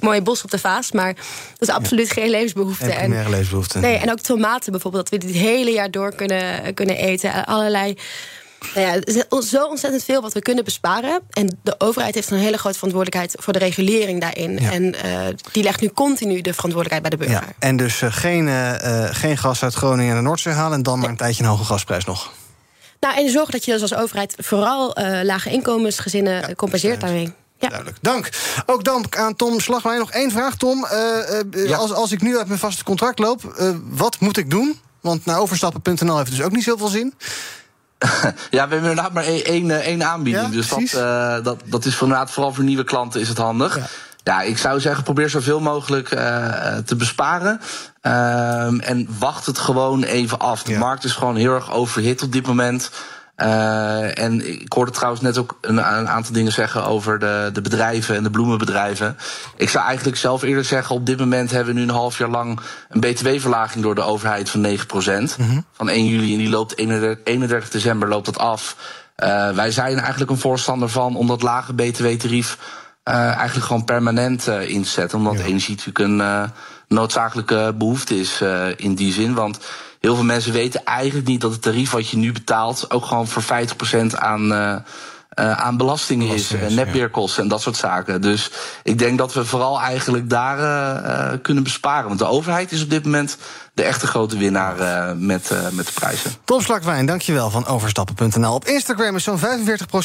mooie bos op de vaas. Maar dat is absoluut ja. geen levensbehoefte. En, Nee, en ook tomaten bijvoorbeeld, dat we dit hele jaar door kunnen, kunnen eten. Allerlei. Nou ja, er is zo ontzettend veel wat we kunnen besparen. En de overheid heeft een hele grote verantwoordelijkheid voor de regulering daarin. Ja. En uh, die legt nu continu de verantwoordelijkheid bij de burger. Ja, en dus uh, geen, uh, geen gas uit Groningen en de Noordzee halen en dan maar een tijdje een hoge gasprijs nog. Nou, en zorg dat je dus als overheid vooral lage inkomensgezinnen compenseert daarmee. Ja. Duidelijk. Dank. Ook dank aan Tom Slagwijn. Nog één vraag, Tom. Uh, uh, ja. als, als ik nu uit mijn vaste contract loop, uh, wat moet ik doen? Want naar overstappen.nl heeft dus ook niet zoveel zin. [laughs] ja, we hebben inderdaad maar één, één aanbieding. Ja, dus dat, uh, dat, dat is inderdaad vooral voor nieuwe klanten is het handig. Ja. ja ik zou zeggen, probeer zoveel mogelijk uh, te besparen. Uh, en wacht het gewoon even af. De ja. markt is gewoon heel erg overhit op dit moment. Uh, en ik hoorde trouwens net ook een, een, aantal dingen zeggen over de, de bedrijven en de bloemenbedrijven. Ik zou eigenlijk zelf eerder zeggen, op dit moment hebben we nu een half jaar lang een btw-verlaging door de overheid van 9%. Mm-hmm. Van 1 juli en die loopt 31, 31 december loopt dat af. Uh, wij zijn eigenlijk een voorstander van om dat lage btw-tarief uh, eigenlijk gewoon permanent in te zetten. Omdat ja. energie natuurlijk een noodzakelijke behoefte is in die zin. Want heel veel mensen weten eigenlijk niet dat het tarief wat je nu betaalt ook gewoon voor 50% aan, uh, uh, aan belastingen is, uh, netbeheerkosten ja. en dat soort zaken. Dus ik denk dat we vooral eigenlijk daar uh, kunnen besparen. Want de overheid is op dit moment de echte grote winnaar uh, met, uh, met de prijzen. Tom Slakwijn, dankjewel van overstappen.nl. Op Instagram is zo'n 45%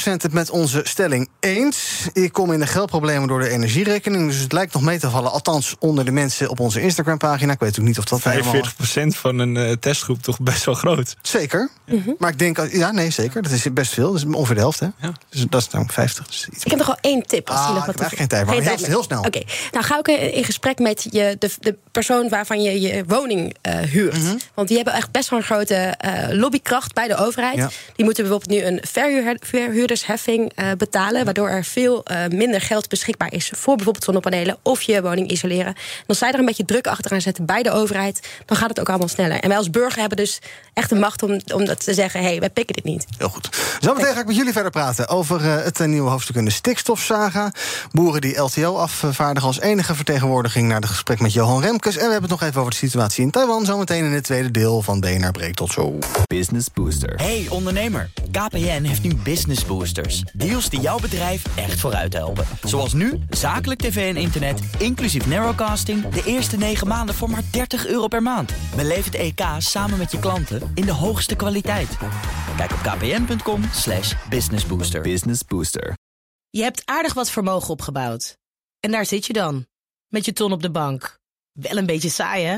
het met onze stelling eens. Ik kom in de geldproblemen door de energierekening. Dus het lijkt nog mee te vallen. Althans, onder de mensen op onze Instagram-pagina. Ik weet ook niet of dat 45% helemaal... van een uh, testgroep toch best wel groot. Zeker. Mm-hmm. Maar ik denk, ja, nee, zeker. Dat is best veel. Dat is ongeveer de helft, hè? Ja. Dus dat is nou 50. Dus ik heb nog wel één tip. Als ah, nog wat ik heb geen tijd, maar heel, heel, snel. Oké, okay. nou ga ik in gesprek met je, de, de persoon waarvan je je woning uh, huurt. Mm-hmm. Want die hebben echt best wel een grote uh, lobbykracht bij de overheid. Ja. Die moeten bijvoorbeeld nu een verhuur, verhuurdersheffing uh, betalen. Waardoor er veel minder geld beschikbaar is voor bijvoorbeeld zonnepanelen of je woning isoleren. En als zij er een beetje druk achteraan zetten bij de overheid, dan gaat het ook allemaal sneller. En wij als burger hebben dus echt de macht om, om dat te zeggen: hé, hey, wij pikken dit niet. Heel goed. Zometeen ga ik met jullie verder praten over het nieuwe hoofdstuk in de stikstofsaga. Boeren die LTO afvaardigen als enige vertegenwoordiging naar het gesprek met Johan Remkes. En we hebben het nog even over de situatie in Taiwan. Zometeen in het tweede deel van BNR Breekt. Tot zo. Business Booster. Hey ondernemer, KPN heeft nu Business Boosters. Deals die jouw bedrijf echt vooruit helpen. Zoals nu, zakelijk tv en internet, inclusief narrowcasting... de eerste 9 maanden voor maar 30 euro per maand. Beleef het EK samen met je klanten in de hoogste kwaliteit. Kijk op kpn.com slash businessbooster. Business Booster. Je hebt aardig wat vermogen opgebouwd. En daar zit je dan, met je ton op de bank. Wel een beetje saai, hè?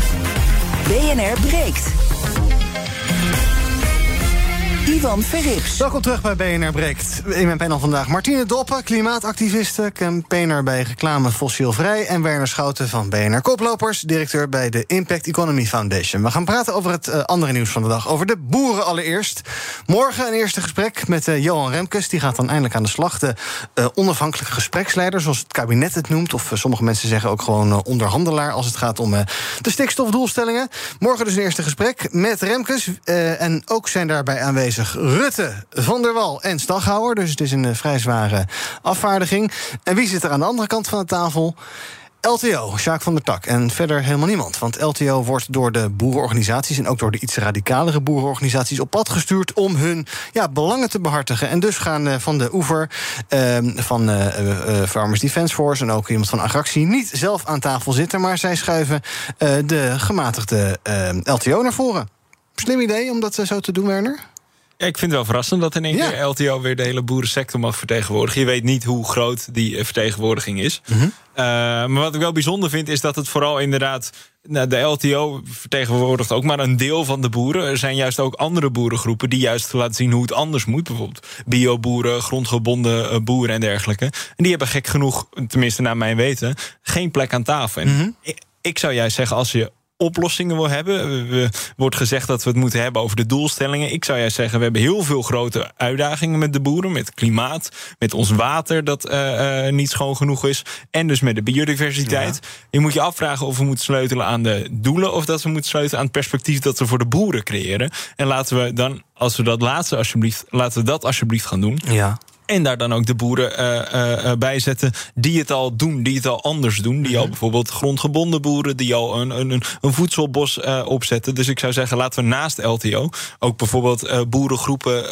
BNR breekt. Welkom terug bij BNR Breekt. In mijn panel vandaag Martine Doppen, klimaatactiviste, campaigner bij Reclame Fossielvrij... en Werner Schouten van BNR Koplopers, directeur bij de Impact Economy Foundation. We gaan praten over het uh, andere nieuws van de dag, over de boeren allereerst. Morgen een eerste gesprek met uh, Johan Remkes. Die gaat dan eindelijk aan de slag. De uh, onafhankelijke gespreksleider, zoals het kabinet het noemt... of sommige mensen zeggen ook gewoon onderhandelaar... als het gaat om de stikstofdoelstellingen. Morgen dus een eerste gesprek met Remkes. en ook zijn daarbij aanwezig Rutte, Van der Wal en Staghouwer. Dus het is een vrij zware afvaardiging. En wie zit er aan de andere kant van de tafel? LTO, Sjaak van der Tak. En verder helemaal niemand. Want LTO wordt door de boerenorganisaties... en ook door de iets radicalere boerenorganisaties op pad gestuurd... om hun ja, belangen te behartigen. En dus gaan uh, van de oever uh, van uh, Farmers Defence Force... en ook iemand van Agractie niet zelf aan tafel zitten... maar zij schuiven de gematigde LTO naar voren. Slim idee om dat zo te doen, Werner? Ja, ik vind het wel verrassend dat in één keer LTO weer de hele boerensector mag vertegenwoordigen. Je weet niet hoe groot die vertegenwoordiging is. Mhm. Uh, maar wat ik wel bijzonder vind, is dat het vooral inderdaad. Nou, de LTO vertegenwoordigt ook maar een deel van de boeren. Er zijn juist ook andere boerengroepen die juist laten zien hoe het anders moet. Bijvoorbeeld bioboeren, grondgebonden uh, boeren en dergelijke. En die hebben gek genoeg, tenminste naar mijn weten, geen plek aan tafel. En Mhm. ik, ik zou juist zeggen, als je oplossingen wil hebben. Er wordt gezegd dat we het moeten hebben over de doelstellingen. Ik zou juist zeggen, we hebben heel veel grote uitdagingen met de boeren. Met klimaat, met ons water dat uh, uh, niet schoon genoeg is. En dus met de biodiversiteit. Ja. Je moet je afvragen of we moeten sleutelen aan de doelen... of dat we moeten sleutelen aan het perspectief dat we voor de boeren creëren. En laten we dan, als we dat laatste alsjeblieft... laten we dat alsjeblieft gaan doen. Ja. En daar dan ook de boeren uh, uh, bij zetten die het al doen, die het al anders doen. Die al bijvoorbeeld grondgebonden boeren, die al een, een, een voedselbos uh, opzetten. Dus ik zou zeggen, laten we naast LTO ook bijvoorbeeld boerengroepen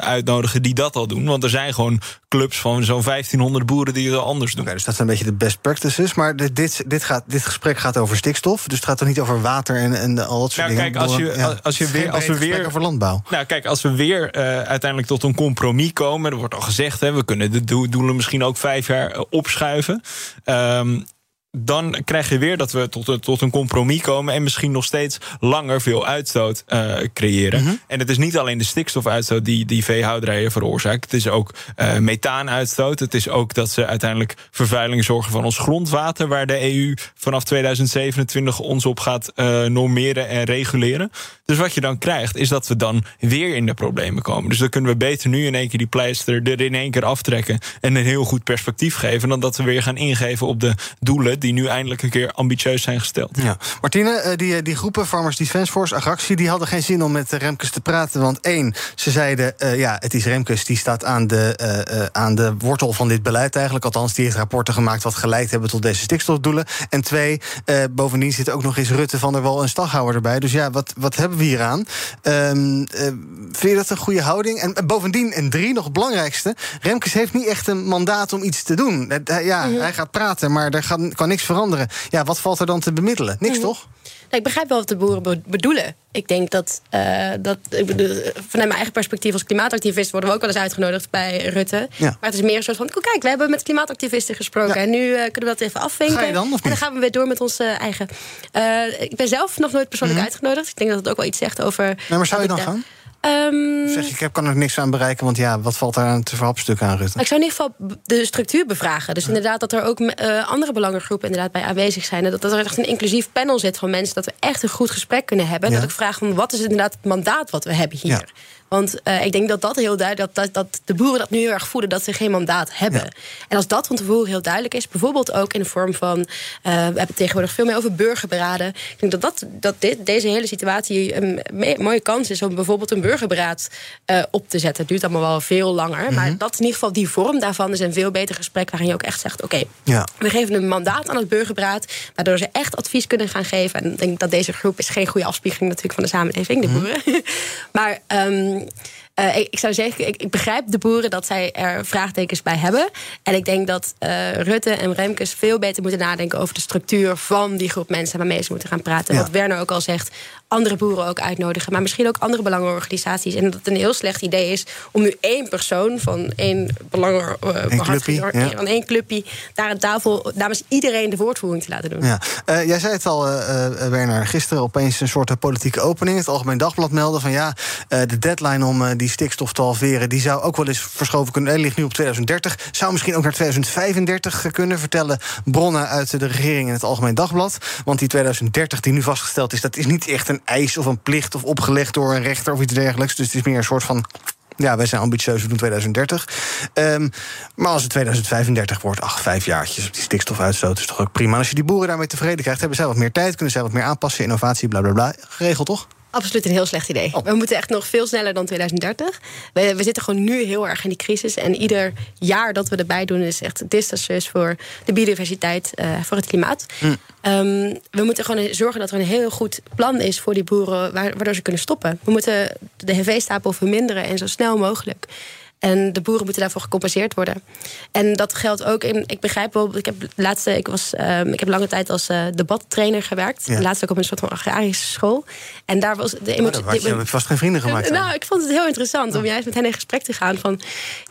uitnodigen die dat al doen. Want er zijn gewoon clubs van zo'n 1500 boeren die het al anders doen. Okay, dus dat zijn een beetje de best practices. Maar dit, dit, gaat, dit gesprek gaat over stikstof. Dus het gaat toch niet over water en, en al dat soort nou, dingen? Kijk, als je, ja, als je weer, als we weer over landbouw. Nou, kijk, als we weer uiteindelijk tot een compromis komen er wordt al gezegd, hè, we kunnen de doelen misschien ook vijf jaar opschuiven. Um, dan krijg je weer dat we tot, tot een compromis komen... en misschien nog steeds langer veel uitstoot uh, creëren. Mhm. Mm -hmm. En het is niet alleen de stikstofuitstoot die, die veehouderijen veroorzaakt. Het is ook uh, methaanuitstoot. Het is ook dat ze uiteindelijk vervuiling zorgen van ons grondwater... waar de EU vanaf 2027 ons op gaat uh, normeren en reguleren. Dus wat je dan krijgt, is dat we dan weer in de problemen komen. Dus dan kunnen we beter nu in één keer die pleister er in één keer aftrekken... en een heel goed perspectief geven... dan dat we weer gaan ingeven op de doelen... die nu eindelijk een keer ambitieus zijn gesteld. Ja. Martine, die, die groepen, Farmers Defence Force, Agractie... die hadden geen zin om met Remkes te praten. Want één, ze zeiden, uh, ja, het is Remkes... die staat aan de, uh, uh, aan de wortel van dit beleid eigenlijk. Althans, die heeft rapporten gemaakt... wat geleid hebben tot deze stikstofdoelen. En twee, bovendien zit ook nog eens Rutte van der Wal en Staghouwer erbij. Dus ja, wat, wat hebben we hier aan? Um, vind je dat een goede houding? En, en, bovendien, en drie, nog het belangrijkste... Remkes heeft niet echt een mandaat om iets te doen. ja, -hmm. hij gaat praten, maar er gaat, kan niks veranderen. Ja, wat valt er dan te bemiddelen? Niks, mm -hmm. toch? Nou, ik begrijp wel wat de boeren bedoelen. Ik denk dat, uh, dat ik bedoel, vanuit mijn eigen perspectief als klimaatactivist worden we ook wel eens uitgenodigd bij Rutte. Ja. Maar het is meer een soort van: oh, kijk, we hebben met klimaatactivisten gesproken ja. en nu uh, kunnen we dat even afvinken. Ga je dan, en dan gaan we weer door met onze eigen. Uh, ik ben zelf nog nooit persoonlijk mm -hmm. uitgenodigd. Ik denk dat het ook wel iets zegt over. Nee, maar zou je dan gaan? Um, zeg, ik heb, kan er niks aan bereiken, want ja, wat valt daar aan te verhapstukken aan, Rutte? Ik zou in ieder geval de structuur bevragen. Dus inderdaad dat er ook uh, andere belangengroepen inderdaad bij aanwezig zijn. En dat, dat er echt een inclusief panel zit van mensen... dat we echt een goed gesprek kunnen hebben. Ja. Dat ik vraag, van, wat is inderdaad het mandaat wat we hebben hier? Ja. Want uh, ik denk dat dat heel duidelijk dat, dat, dat de boeren dat nu heel erg voelen dat ze geen mandaat hebben. Ja. En als dat van tevoren heel duidelijk is, bijvoorbeeld ook in de vorm van. Uh, we hebben tegenwoordig veel meer over burgerberaden. Ik denk dat, dat, dat dit, deze hele situatie een mooie kans is om bijvoorbeeld een burgerberaad uh, op te zetten. Het duurt allemaal wel veel langer. Mm -hmm. Maar dat is in ieder geval die vorm daarvan is een veel beter gesprek waarin je ook echt zegt: oké, okay, ja. we geven een mandaat aan het burgerberaad, waardoor ze echt advies kunnen gaan geven. En ik denk dat deze groep is geen goede afspiegeling natuurlijk van de samenleving, de boeren. Mm [laughs] -hmm. maar. Um, Uh, ik, ik, zou zeggen, ik, ik, begrijp de boeren dat zij er vraagtekens bij hebben. En ik denk dat uh, Rutte en Remkes veel beter moeten nadenken over de structuur van die groep mensen waarmee ze moeten gaan praten. Ja. Wat Werner ook al zegt, andere boeren ook uitnodigen. Maar misschien ook andere belangenorganisaties. En dat het een heel slecht idee is om nu één persoon van één belangenorganisatie, van één clubje, daar aan tafel namens iedereen de woordvoering te laten doen. Ja. Uh, jij zei het al, uh, Werner, gisteren opeens een soort politieke opening. Het Algemeen Dagblad meldde van ja, de deadline om die stikstof te halveren, die zou ook wel eens verschoven kunnen. Hij ligt nu op 2030, zou misschien ook naar 2035 kunnen, vertellen bronnen uit de regering in het Algemeen Dagblad. Want die 2030 die nu vastgesteld is, dat is niet echt een eis of een plicht of opgelegd door een rechter of iets dergelijks. Dus het is meer een soort van ja, wij zijn ambitieus, we doen 2030. Um, maar als het 2035 wordt, ach, vijf jaartjes op die stikstofuitstoot is toch ook prima. Als je die boeren daarmee tevreden krijgt, hebben zij wat meer tijd, kunnen zij wat meer aanpassen, innovatie, bla bla bla. Geregeld toch? Absoluut een heel slecht idee. We moeten echt nog veel sneller dan 2030. We, we, zitten gewoon nu heel erg in die crisis. En ieder jaar dat we erbij doen is echt desastreus voor de biodiversiteit, uh, voor het klimaat. Hm. Um, we moeten gewoon zorgen dat er een heel goed plan is voor die boeren, waardoor ze kunnen stoppen. We moeten de HV-stapel verminderen en zo snel mogelijk. En de boeren moeten daarvoor gecompenseerd worden. En dat geldt ook in. Ik begrijp wel. Ik heb laatste. Ik was. Um, ik heb lange tijd als uh, debattrainer gewerkt. Ja. Laatst ook op een soort van agrarische school. En daar was de emotie. Oh, je vast geen vrienden gemaakt. [laughs] Nou, ik vond het heel interessant om juist met hen in gesprek te gaan. Van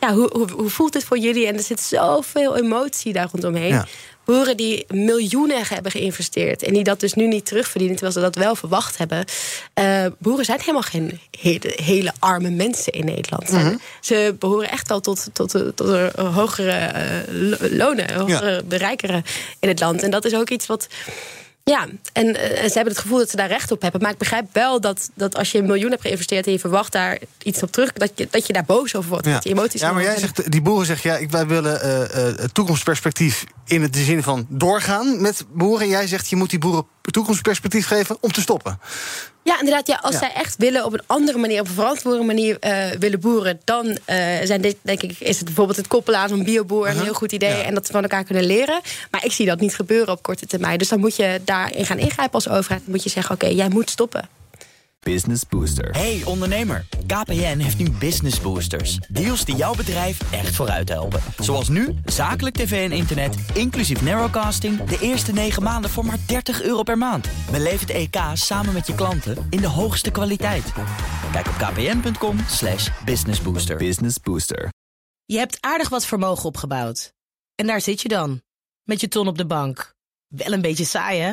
ja, hoe, hoe, hoe voelt het voor jullie? En er zit zoveel emotie daar rondomheen. Ja boeren die miljoenen hebben geïnvesteerd en die dat dus nu niet terugverdienen, terwijl ze dat wel verwacht hebben. Uh, boeren zijn helemaal geen hele, arme mensen in Nederland. Mhm. Ze behoren echt wel tot, tot, tot hogere uh, lonen, hogere, de rijkere in het land. En dat is ook iets wat ja, en, eh, en, ze hebben het gevoel dat ze daar recht op hebben. Maar ik begrijp wel dat, dat als je een miljoen hebt geïnvesteerd en je verwacht daar iets op terug, dat je, dat je daar boos over wordt. Ja, dat je emoties ja maar jij zegt, die boeren zeggen, ja, wij willen uh, uh, toekomstperspectief in de zin van doorgaan met boeren. En jij zegt, je moet die boeren toekomstperspectief geven om te stoppen. Ja, inderdaad. Ja, als zij echt willen op een andere manier, op een verantwoorde manier uh, willen boeren, dan uh, zijn dit, denk ik, is het bijvoorbeeld het koppelen aan zo'n bioboer een heel goed idee en dat ze van elkaar kunnen leren. Maar ik zie dat niet gebeuren op korte termijn. Dus dan moet je daarin gaan ingrijpen als overheid. Dan moet je zeggen: oké, jij moet stoppen. Business Booster. Hey ondernemer, KPN heeft nu Business Boosters. Deals die jouw bedrijf echt vooruit helpen. Zoals nu, zakelijk tv en internet, inclusief narrowcasting... de eerste 9 maanden voor maar 30 euro per maand. Beleef het EK samen met je klanten in de hoogste kwaliteit. Kijk op kpn.com slash businessbooster. Business Booster. Je hebt aardig wat vermogen opgebouwd. En daar zit je dan, met je ton op de bank. Wel een beetje saai, hè?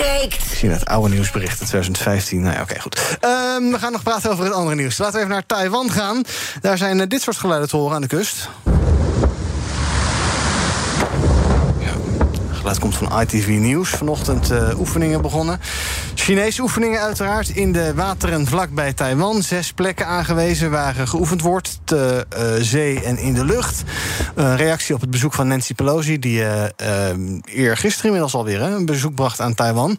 Ik zie net oude nieuwsberichten 2015. Nou ja, oké, goed. Um, we gaan nog praten over het andere nieuws. Laten we even naar Taiwan gaan. Daar zijn uh, dit soort geluiden te horen aan de kust. geluid komt van ITV Nieuws. Vanochtend uh, oefeningen begonnen. Chinese oefeningen uiteraard in de wateren vlakbij Taiwan. Zes plekken aangewezen waar geoefend wordt. Te uh, zee en in de lucht. Een reactie op het bezoek van Nancy Pelosi... die uh, eergisteren inmiddels alweer een bezoek bracht aan Taiwan.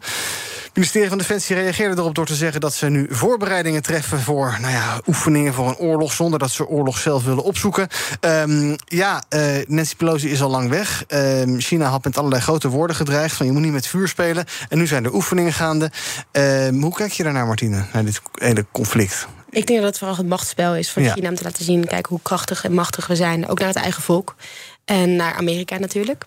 Het ministerie van Defensie reageerde erop door te zeggen dat ze nu voorbereidingen treffen voor nou ja, oefeningen voor een oorlog zonder dat ze oorlog zelf willen opzoeken. Um, ja, uh, Nancy Pelosi is al lang weg. Um, China had met allerlei grote woorden gedreigd van je moet niet met vuur spelen. En nu zijn er oefeningen gaande. Um, hoe kijk je daarnaar, Martine, naar dit hele conflict? Ik denk dat het vooral het machtsspel is van China om te laten zien, kijk hoe krachtig en machtig we zijn, ook naar het eigen volk en naar Amerika natuurlijk.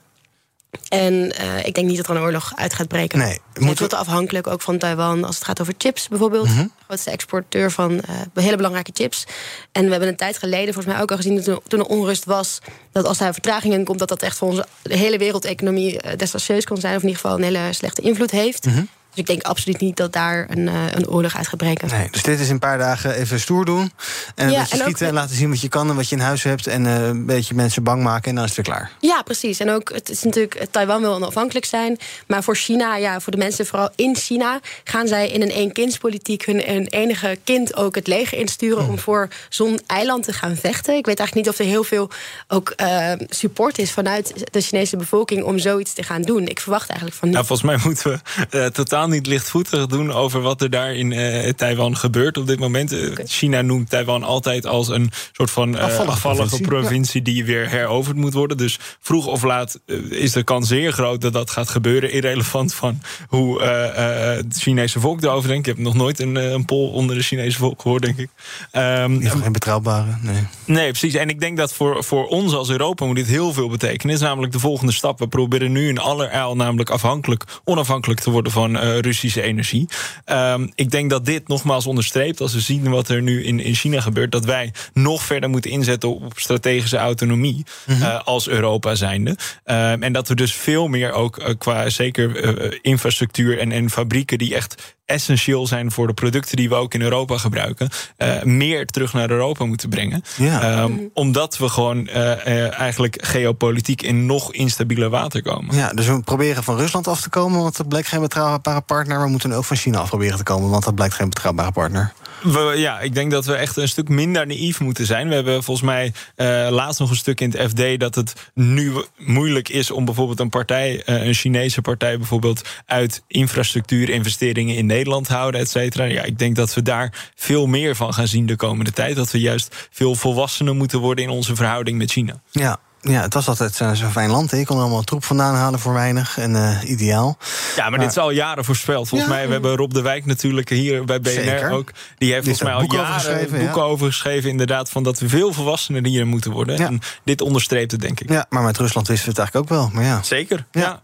En uh, ik denk niet dat er een oorlog uit gaat breken. Nee, het wordt afhankelijk ook van Taiwan als het gaat over chips bijvoorbeeld. Mm -hmm. Grootste exporteur van uh, hele belangrijke chips. En we hebben een tijd geleden volgens mij ook al gezien dat toen er onrust was, dat als daar vertraging in komt, dat dat echt voor onze hele wereldeconomie uh, desastreus kan zijn, of in ieder geval een hele slechte invloed heeft. Mm -hmm. Dus ik denk absoluut niet dat daar een, uh, een oorlog uit gaat breken. Nee, dus dit is een paar dagen even stoer doen. En een beetje schieten en laten zien wat je kan en wat je in huis hebt. En uh, een beetje mensen bang maken en dan is het weer klaar. Ja, precies. En ook, het is natuurlijk, Taiwan wil onafhankelijk zijn. Maar voor China, ja, voor de mensen vooral in China... gaan zij in een eenkindspolitiek hun, hun enige kind ook het leger insturen... Om voor zo'n eiland te gaan vechten. Ik weet eigenlijk niet of er heel veel ook uh, support is... vanuit de Chinese bevolking om zoiets te gaan doen. Ik verwacht eigenlijk van niet. Nou, volgens mij moeten we totaal niet lichtvoetig doen over wat er daar in uh, Taiwan gebeurt op dit moment. China noemt Taiwan altijd als een soort van afvallige, afvallige, provincie, die weer heroverd moet worden. Dus vroeg of laat is de kans zeer groot dat dat gaat gebeuren. Irrelevant van hoe het Chinese volk erover denkt. Ik heb nog nooit een, een poll onder de Chinese volk gehoord, denk ik. Um, geen betrouwbare, nee. Nee, precies. En ik denk dat voor, voor ons als Europa moet dit heel veel betekenen. is namelijk de volgende stap. We proberen nu in allerijl namelijk afhankelijk, onafhankelijk te worden van uh, Russische energie. Um, ik denk dat dit nogmaals onderstreept, als we zien wat er nu in, in China gebeurt, dat wij nog verder moeten inzetten op strategische autonomie mm -hmm. uh, als Europa zijnde. Um, en dat we dus veel meer ook uh, qua zeker infrastructuur en, en fabrieken die echt essentieel zijn voor de producten die we ook in Europa gebruiken, uh, meer terug naar Europa moeten brengen. Ja. Um, omdat we gewoon uh, uh, eigenlijk geopolitiek in nog instabieler water komen. Ja, dus we proberen van Rusland af te komen, want dat blijkt geen betrouwbare partner. We moeten ook van China af proberen te komen, want dat blijkt geen betrouwbare partner. We, ja, ik denk dat we echt een stuk minder naïef moeten zijn. We hebben volgens mij uh, laatst nog een stuk in het FD dat het nu moeilijk is om bijvoorbeeld een partij, uh, een Chinese partij bijvoorbeeld, uit infrastructuurinvesteringen in Nederland te houden, et cetera. Ja, ik denk dat we daar veel meer van gaan zien de komende tijd. Dat we juist veel volwassener moeten worden in onze verhouding met China. Ja, ja, het was altijd zo'n zo fijn land. Je kon allemaal troep vandaan halen voor weinig. En uh, ideaal. Ja, maar, maar, dit is al jaren voorspeld. Volgens ja, mij, we hebben Rob de Wijk natuurlijk hier bij BNR zeker. ook. Die heeft volgens mij al boeken jaren over boeken ja. over geschreven. Inderdaad, van dat we veel volwassener hier moeten worden. Ja. En dit onderstreept het, denk ik. Ja, maar met Rusland wisten we het eigenlijk ook wel. Maar ja. Zeker, ja.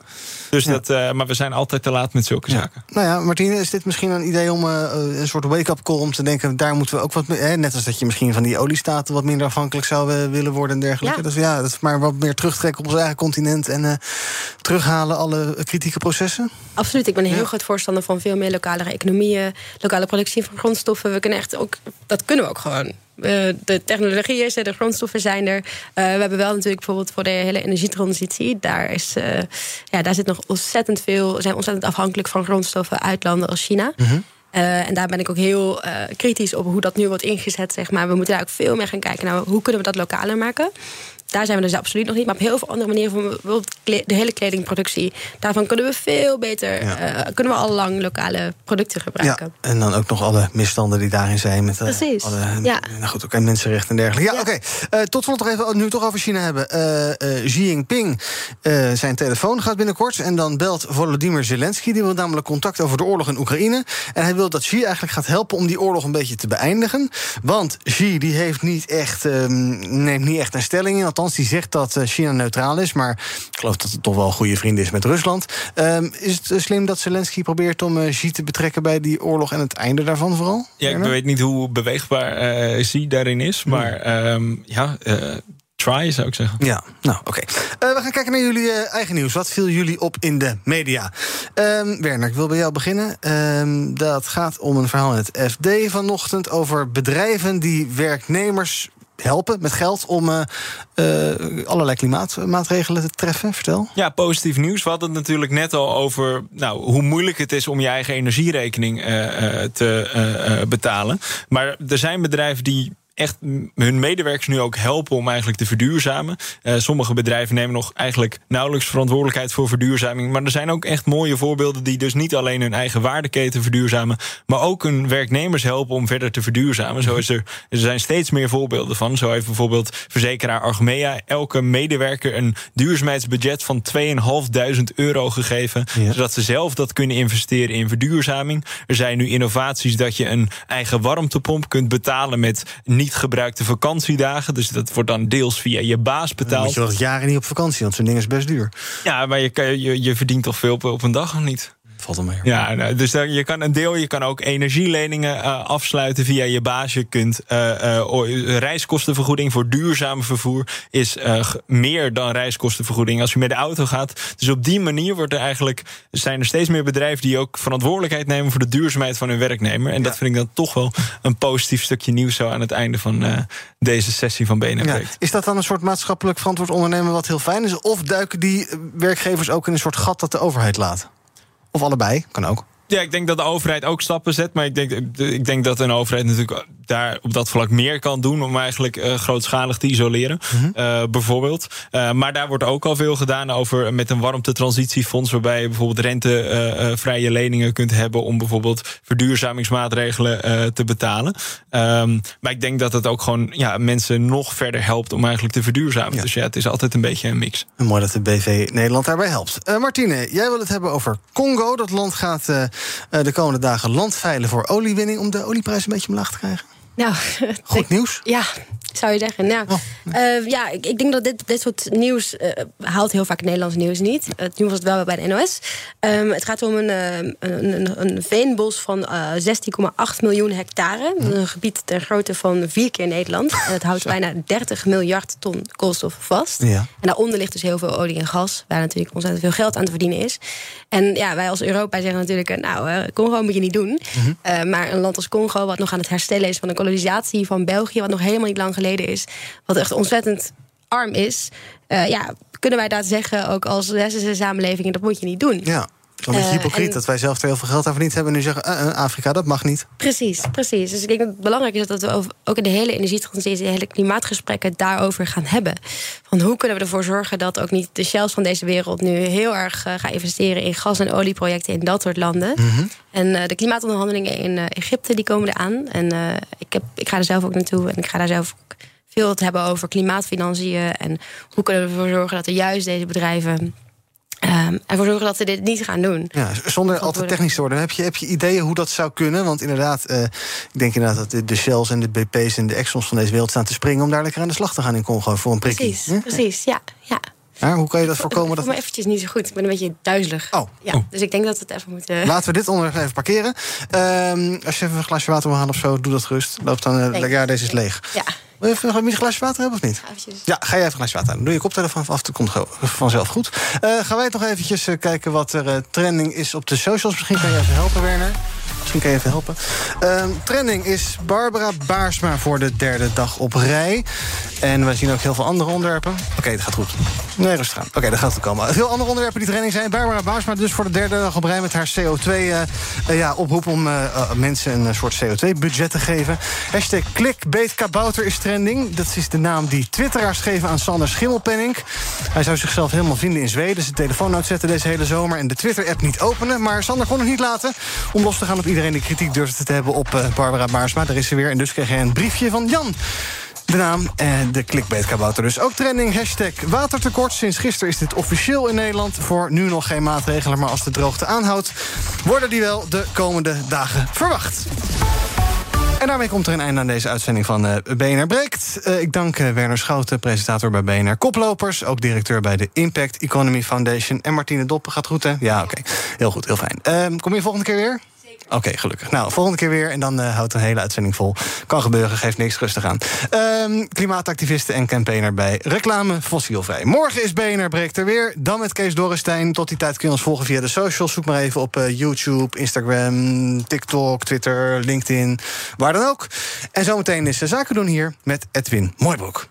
Ja. Dus dat, uh, maar we zijn altijd te laat met zulke zaken. Nou ja, Martine, is dit misschien een idee om uh, een soort wake-up call om te denken... daar moeten we ook wat mee, net als dat je misschien van die oliestaten... wat minder afhankelijk zou willen worden en dergelijke. Ja. Dus ja, dat is maar wat meer terugtrekken op ons eigen continent... en uh, terughalen alle kritieke processen? Absoluut, ik ben een heel groot voorstander van veel meer lokale economieën... lokale productie van grondstoffen. We kunnen echt ook, dat kunnen we ook gewoon. Uh, de technologie is er, de grondstoffen zijn er. Uh, we hebben wel natuurlijk bijvoorbeeld voor de hele energietransitie... daar, is, uh, ja, daar zit nog ontzettend veel... we zijn ontzettend afhankelijk van grondstoffen uit landen als China... Mhm. Uh, en daar ben ik ook heel uh, kritisch op hoe dat nu wordt ingezet. Zeg maar. We moeten daar ook veel meer gaan kijken naar hoe kunnen we dat lokaler maken. Daar zijn we dus absoluut nog niet. Maar op heel veel andere manieren, bijvoorbeeld de hele kledingproductie. Daarvan kunnen we veel beter, ja. uh, kunnen we al lang lokale producten gebruiken. Ja, en dan ook nog alle misstanden die daarin zijn. Met, Precies. Alle, ja. Nou goed, ook mensenrechten en dergelijke. Ja, ja. oké. Okay. tot slot nog even, nu we toch over China hebben. Xi Jinping, zijn telefoon gaat binnenkort. En dan belt Volodymyr Zelensky. Die wil namelijk contact over de oorlog in Oekraïne. En hij wil dat Xi eigenlijk gaat helpen om die oorlog een beetje te beëindigen. Want Xi die heeft niet echt, um, neemt niet echt een stelling in. Althans, die zegt dat China neutraal is. Maar ik geloof dat het toch wel een goede vriend is met Rusland. Um, is het slim dat Zelensky probeert om uh, Xi te betrekken bij die oorlog en het einde daarvan vooral? Ja, ik weet niet hoe beweegbaar uh, Xi daarin is. Maar um, ja. Uh, try, zou ik zeggen. Ja, nou oké. Okay. Uh, we gaan kijken naar jullie uh, eigen nieuws. Wat viel jullie op in de media? Um, Werner, ik wil bij jou beginnen. Um, dat gaat om een verhaal in het FD vanochtend over bedrijven die werknemers helpen met geld om uh, uh, allerlei klimaatmaatregelen te treffen? Vertel. Ja, positief nieuws. We hadden het natuurlijk net al over nou, hoe moeilijk het is om je eigen energierekening uh, te betalen. Maar er zijn bedrijven die echt hun medewerkers nu ook helpen om eigenlijk te verduurzamen. Uh, sommige bedrijven nemen nog eigenlijk nauwelijks verantwoordelijkheid voor verduurzaming. Maar er zijn ook echt mooie voorbeelden die dus niet alleen hun eigen waardeketen verduurzamen, maar ook hun werknemers helpen om verder te verduurzamen. Zo is er, er zijn steeds meer voorbeelden van. Zo heeft bijvoorbeeld verzekeraar Argmea elke medewerker een duurzaamheidsbudget van 2.500 euro gegeven. Ja. Zodat ze zelf dat kunnen investeren in verduurzaming. Er zijn nu innovaties dat je een eigen warmtepomp kunt betalen met niet gebruikte vakantiedagen. Dus dat wordt dan deels via je baas betaald. Dan moet je wel jaren niet op vakantie, want zo'n ding is best duur. Ja, maar je, je, je verdient toch veel op, op een dag of niet? Valt er mee. Ja, nou, dus dan, je kan een deel, je kan ook energieleningen uh, afsluiten via je baas. Je kunt uh, uh, reiskostenvergoeding voor duurzaam vervoer is meer dan reiskostenvergoeding als je met de auto gaat. Dus op die manier wordt er eigenlijk zijn er steeds meer bedrijven die ook verantwoordelijkheid nemen voor de duurzaamheid van hun werknemer. En ja. dat vind ik dan toch wel een positief stukje nieuws zo aan het einde van deze sessie van BNR. Ja. Is dat dan een soort maatschappelijk verantwoord ondernemen wat heel fijn is? Of duiken die werkgevers ook in een soort gat dat de overheid laat? Of allebei, kan ook. Ja, ik denk dat de overheid ook stappen zet. Maar ik denk, ik denk dat een overheid natuurlijk daar op dat vlak meer kan doen om eigenlijk uh, grootschalig te isoleren, mm bijvoorbeeld. Uh, maar daar wordt ook al veel gedaan over met een warmtetransitiefonds, waarbij je bijvoorbeeld rentevrije leningen kunt hebben om bijvoorbeeld verduurzamingsmaatregelen te betalen. Um, maar ik denk dat het ook gewoon ja, mensen nog verder helpt om eigenlijk te verduurzamen. Ja. Dus ja, het is altijd een beetje een mix. Mooi dat de BV Nederland daarbij helpt. Martine, jij wil het hebben over Congo. Dat land gaat de komende dagen landveilen voor oliewinning om de olieprijs een beetje omlaag te krijgen. Nou, Goed nieuws? Ja, zou je zeggen. Nou, oh. uh, ja, ik, ik, denk dat dit, dit soort nieuws uh, haalt heel vaak Nederlands nieuws niet. Het nieuws was het wel bij de NOS. Um, het gaat om een, een, een, een veenbos van uh, 16,8 miljoen hectare. Een gebied ter grootte van vier keer Nederland. En het houdt bijna 30 miljard ton koolstof vast. Ja. En daaronder ligt dus heel veel olie en gas, waar natuurlijk ontzettend veel geld aan te verdienen is. En ja, wij als Europa zeggen natuurlijk, nou, Congo moet je niet doen. Mm -hmm. maar een land als Congo, wat nog aan het herstellen is van de kolonisatie van België, wat nog helemaal niet lang geleden is, wat echt ontzettend arm is, uh, ja, kunnen wij dat zeggen ook als westerse samenleving, dat moet je niet doen. Ja. Dan is het hypocriet dat wij zelf er heel veel geld aan niet hebben... en nu zeggen, uh, Afrika, dat mag niet. Precies, precies. Dus ik denk dat het belangrijk is dat we over, ook in de hele energietransitie... de hele klimaatgesprekken daarover gaan hebben. Van hoe kunnen we ervoor zorgen dat ook niet de shells van deze wereld... nu heel erg uh, gaan investeren in gas- en olieprojecten in dat soort landen. Mm -hmm. En de klimaatonderhandelingen in Egypte die komen eraan. En ik, heb, ik ga er zelf ook naartoe en ik ga daar zelf ook veel te hebben over klimaatfinanciën... en hoe kunnen we ervoor zorgen dat er juist deze bedrijven... Um, ervoor zorgen dat ze dit niet gaan doen. Ja, zonder al te technisch te worden. Heb je, heb je ideeën hoe dat zou kunnen? Want inderdaad, uh, ik denk inderdaad dat de, de Shells en de BP's en de Exxons van deze wereld staan te springen... om daar lekker aan de slag te gaan in Congo voor een prikkie. Precies, precies, ja. ja. Ja, hoe kan je dat voorkomen? Ik dat... me eventjes niet zo goed. Ik ben een beetje duizelig. Oh. Ja, oh. Dus ik denk dat we het even moeten... Laten we dit onderwerp even parkeren. Um, als je even een glaasje water wil halen of zo, doe dat gerust. Loop dan... Uh, ja, deze is leeg. Ja. Wil je even een glaasje water hebben of niet? Eventjes. Ja, ga jij even een glaasje water aan. Doe je koptelefoon af, dat komt vanzelf goed. Uh, gaan wij nog eventjes uh, kijken wat er uh, trending is op de socials. Misschien kan je even helpen, Werner. Misschien kan je even helpen. Uh, trending is Barbara Baarsma voor de derde dag op rij. En wij zien ook heel veel andere onderwerpen. Oké, okay, dat gaat goed. Nee, rustig aan. Oké, dat gaat goed komen. Veel andere onderwerpen die trending zijn. Barbara Baarsma dus voor de derde dag op rij... met haar CO2-oproep uh, ja, oproep om uh, mensen een soort CO2-budget te geven. Hashtag clickbaitkabouter is trending. Dat is de naam die twitteraars geven aan Sander Schimmelpenning. Hij zou zichzelf helemaal vinden in Zweden. Zijn telefoon uitzetten deze hele zomer... en de Twitter-app niet openen. Maar Sander kon het niet laten om los te gaan op iedereen die kritiek durfde te hebben op uh, Barbara Baarsma. Daar is ze weer. En dus kreeg hij een briefje van Jan. De naam en de clickbait-kabouter. Dus ook trending, hashtag watertekort. Sinds gisteren is dit officieel in Nederland. Voor nu nog geen maatregelen, maar als de droogte aanhoudt... worden die wel de komende dagen verwacht. En daarmee komt er een einde aan deze uitzending van uh, BNR Breekt. Uh, ik dank Werner Schouten, presentator bij BNR Koplopers... ook directeur bij de Impact Economy Foundation. En Martine Doppen gaat goed? Ja, oké. Heel goed, heel fijn. kom je volgende keer weer? Oké, gelukkig. Nou, volgende keer weer en dan uh, houdt een hele uitzending vol. Kan gebeuren, geeft niks rustig aan. Um, klimaatactivisten en campaigner bij Reclame Fossielvrij. Morgen is BNR Breekt er weer. Dan met Kees Dorrestein. Tot die tijd kun je ons volgen via de socials. Zoek maar even op uh, YouTube, Instagram, TikTok, Twitter, LinkedIn. Waar dan ook. En zometeen is de zaken doen hier met Edwin Mooibroek.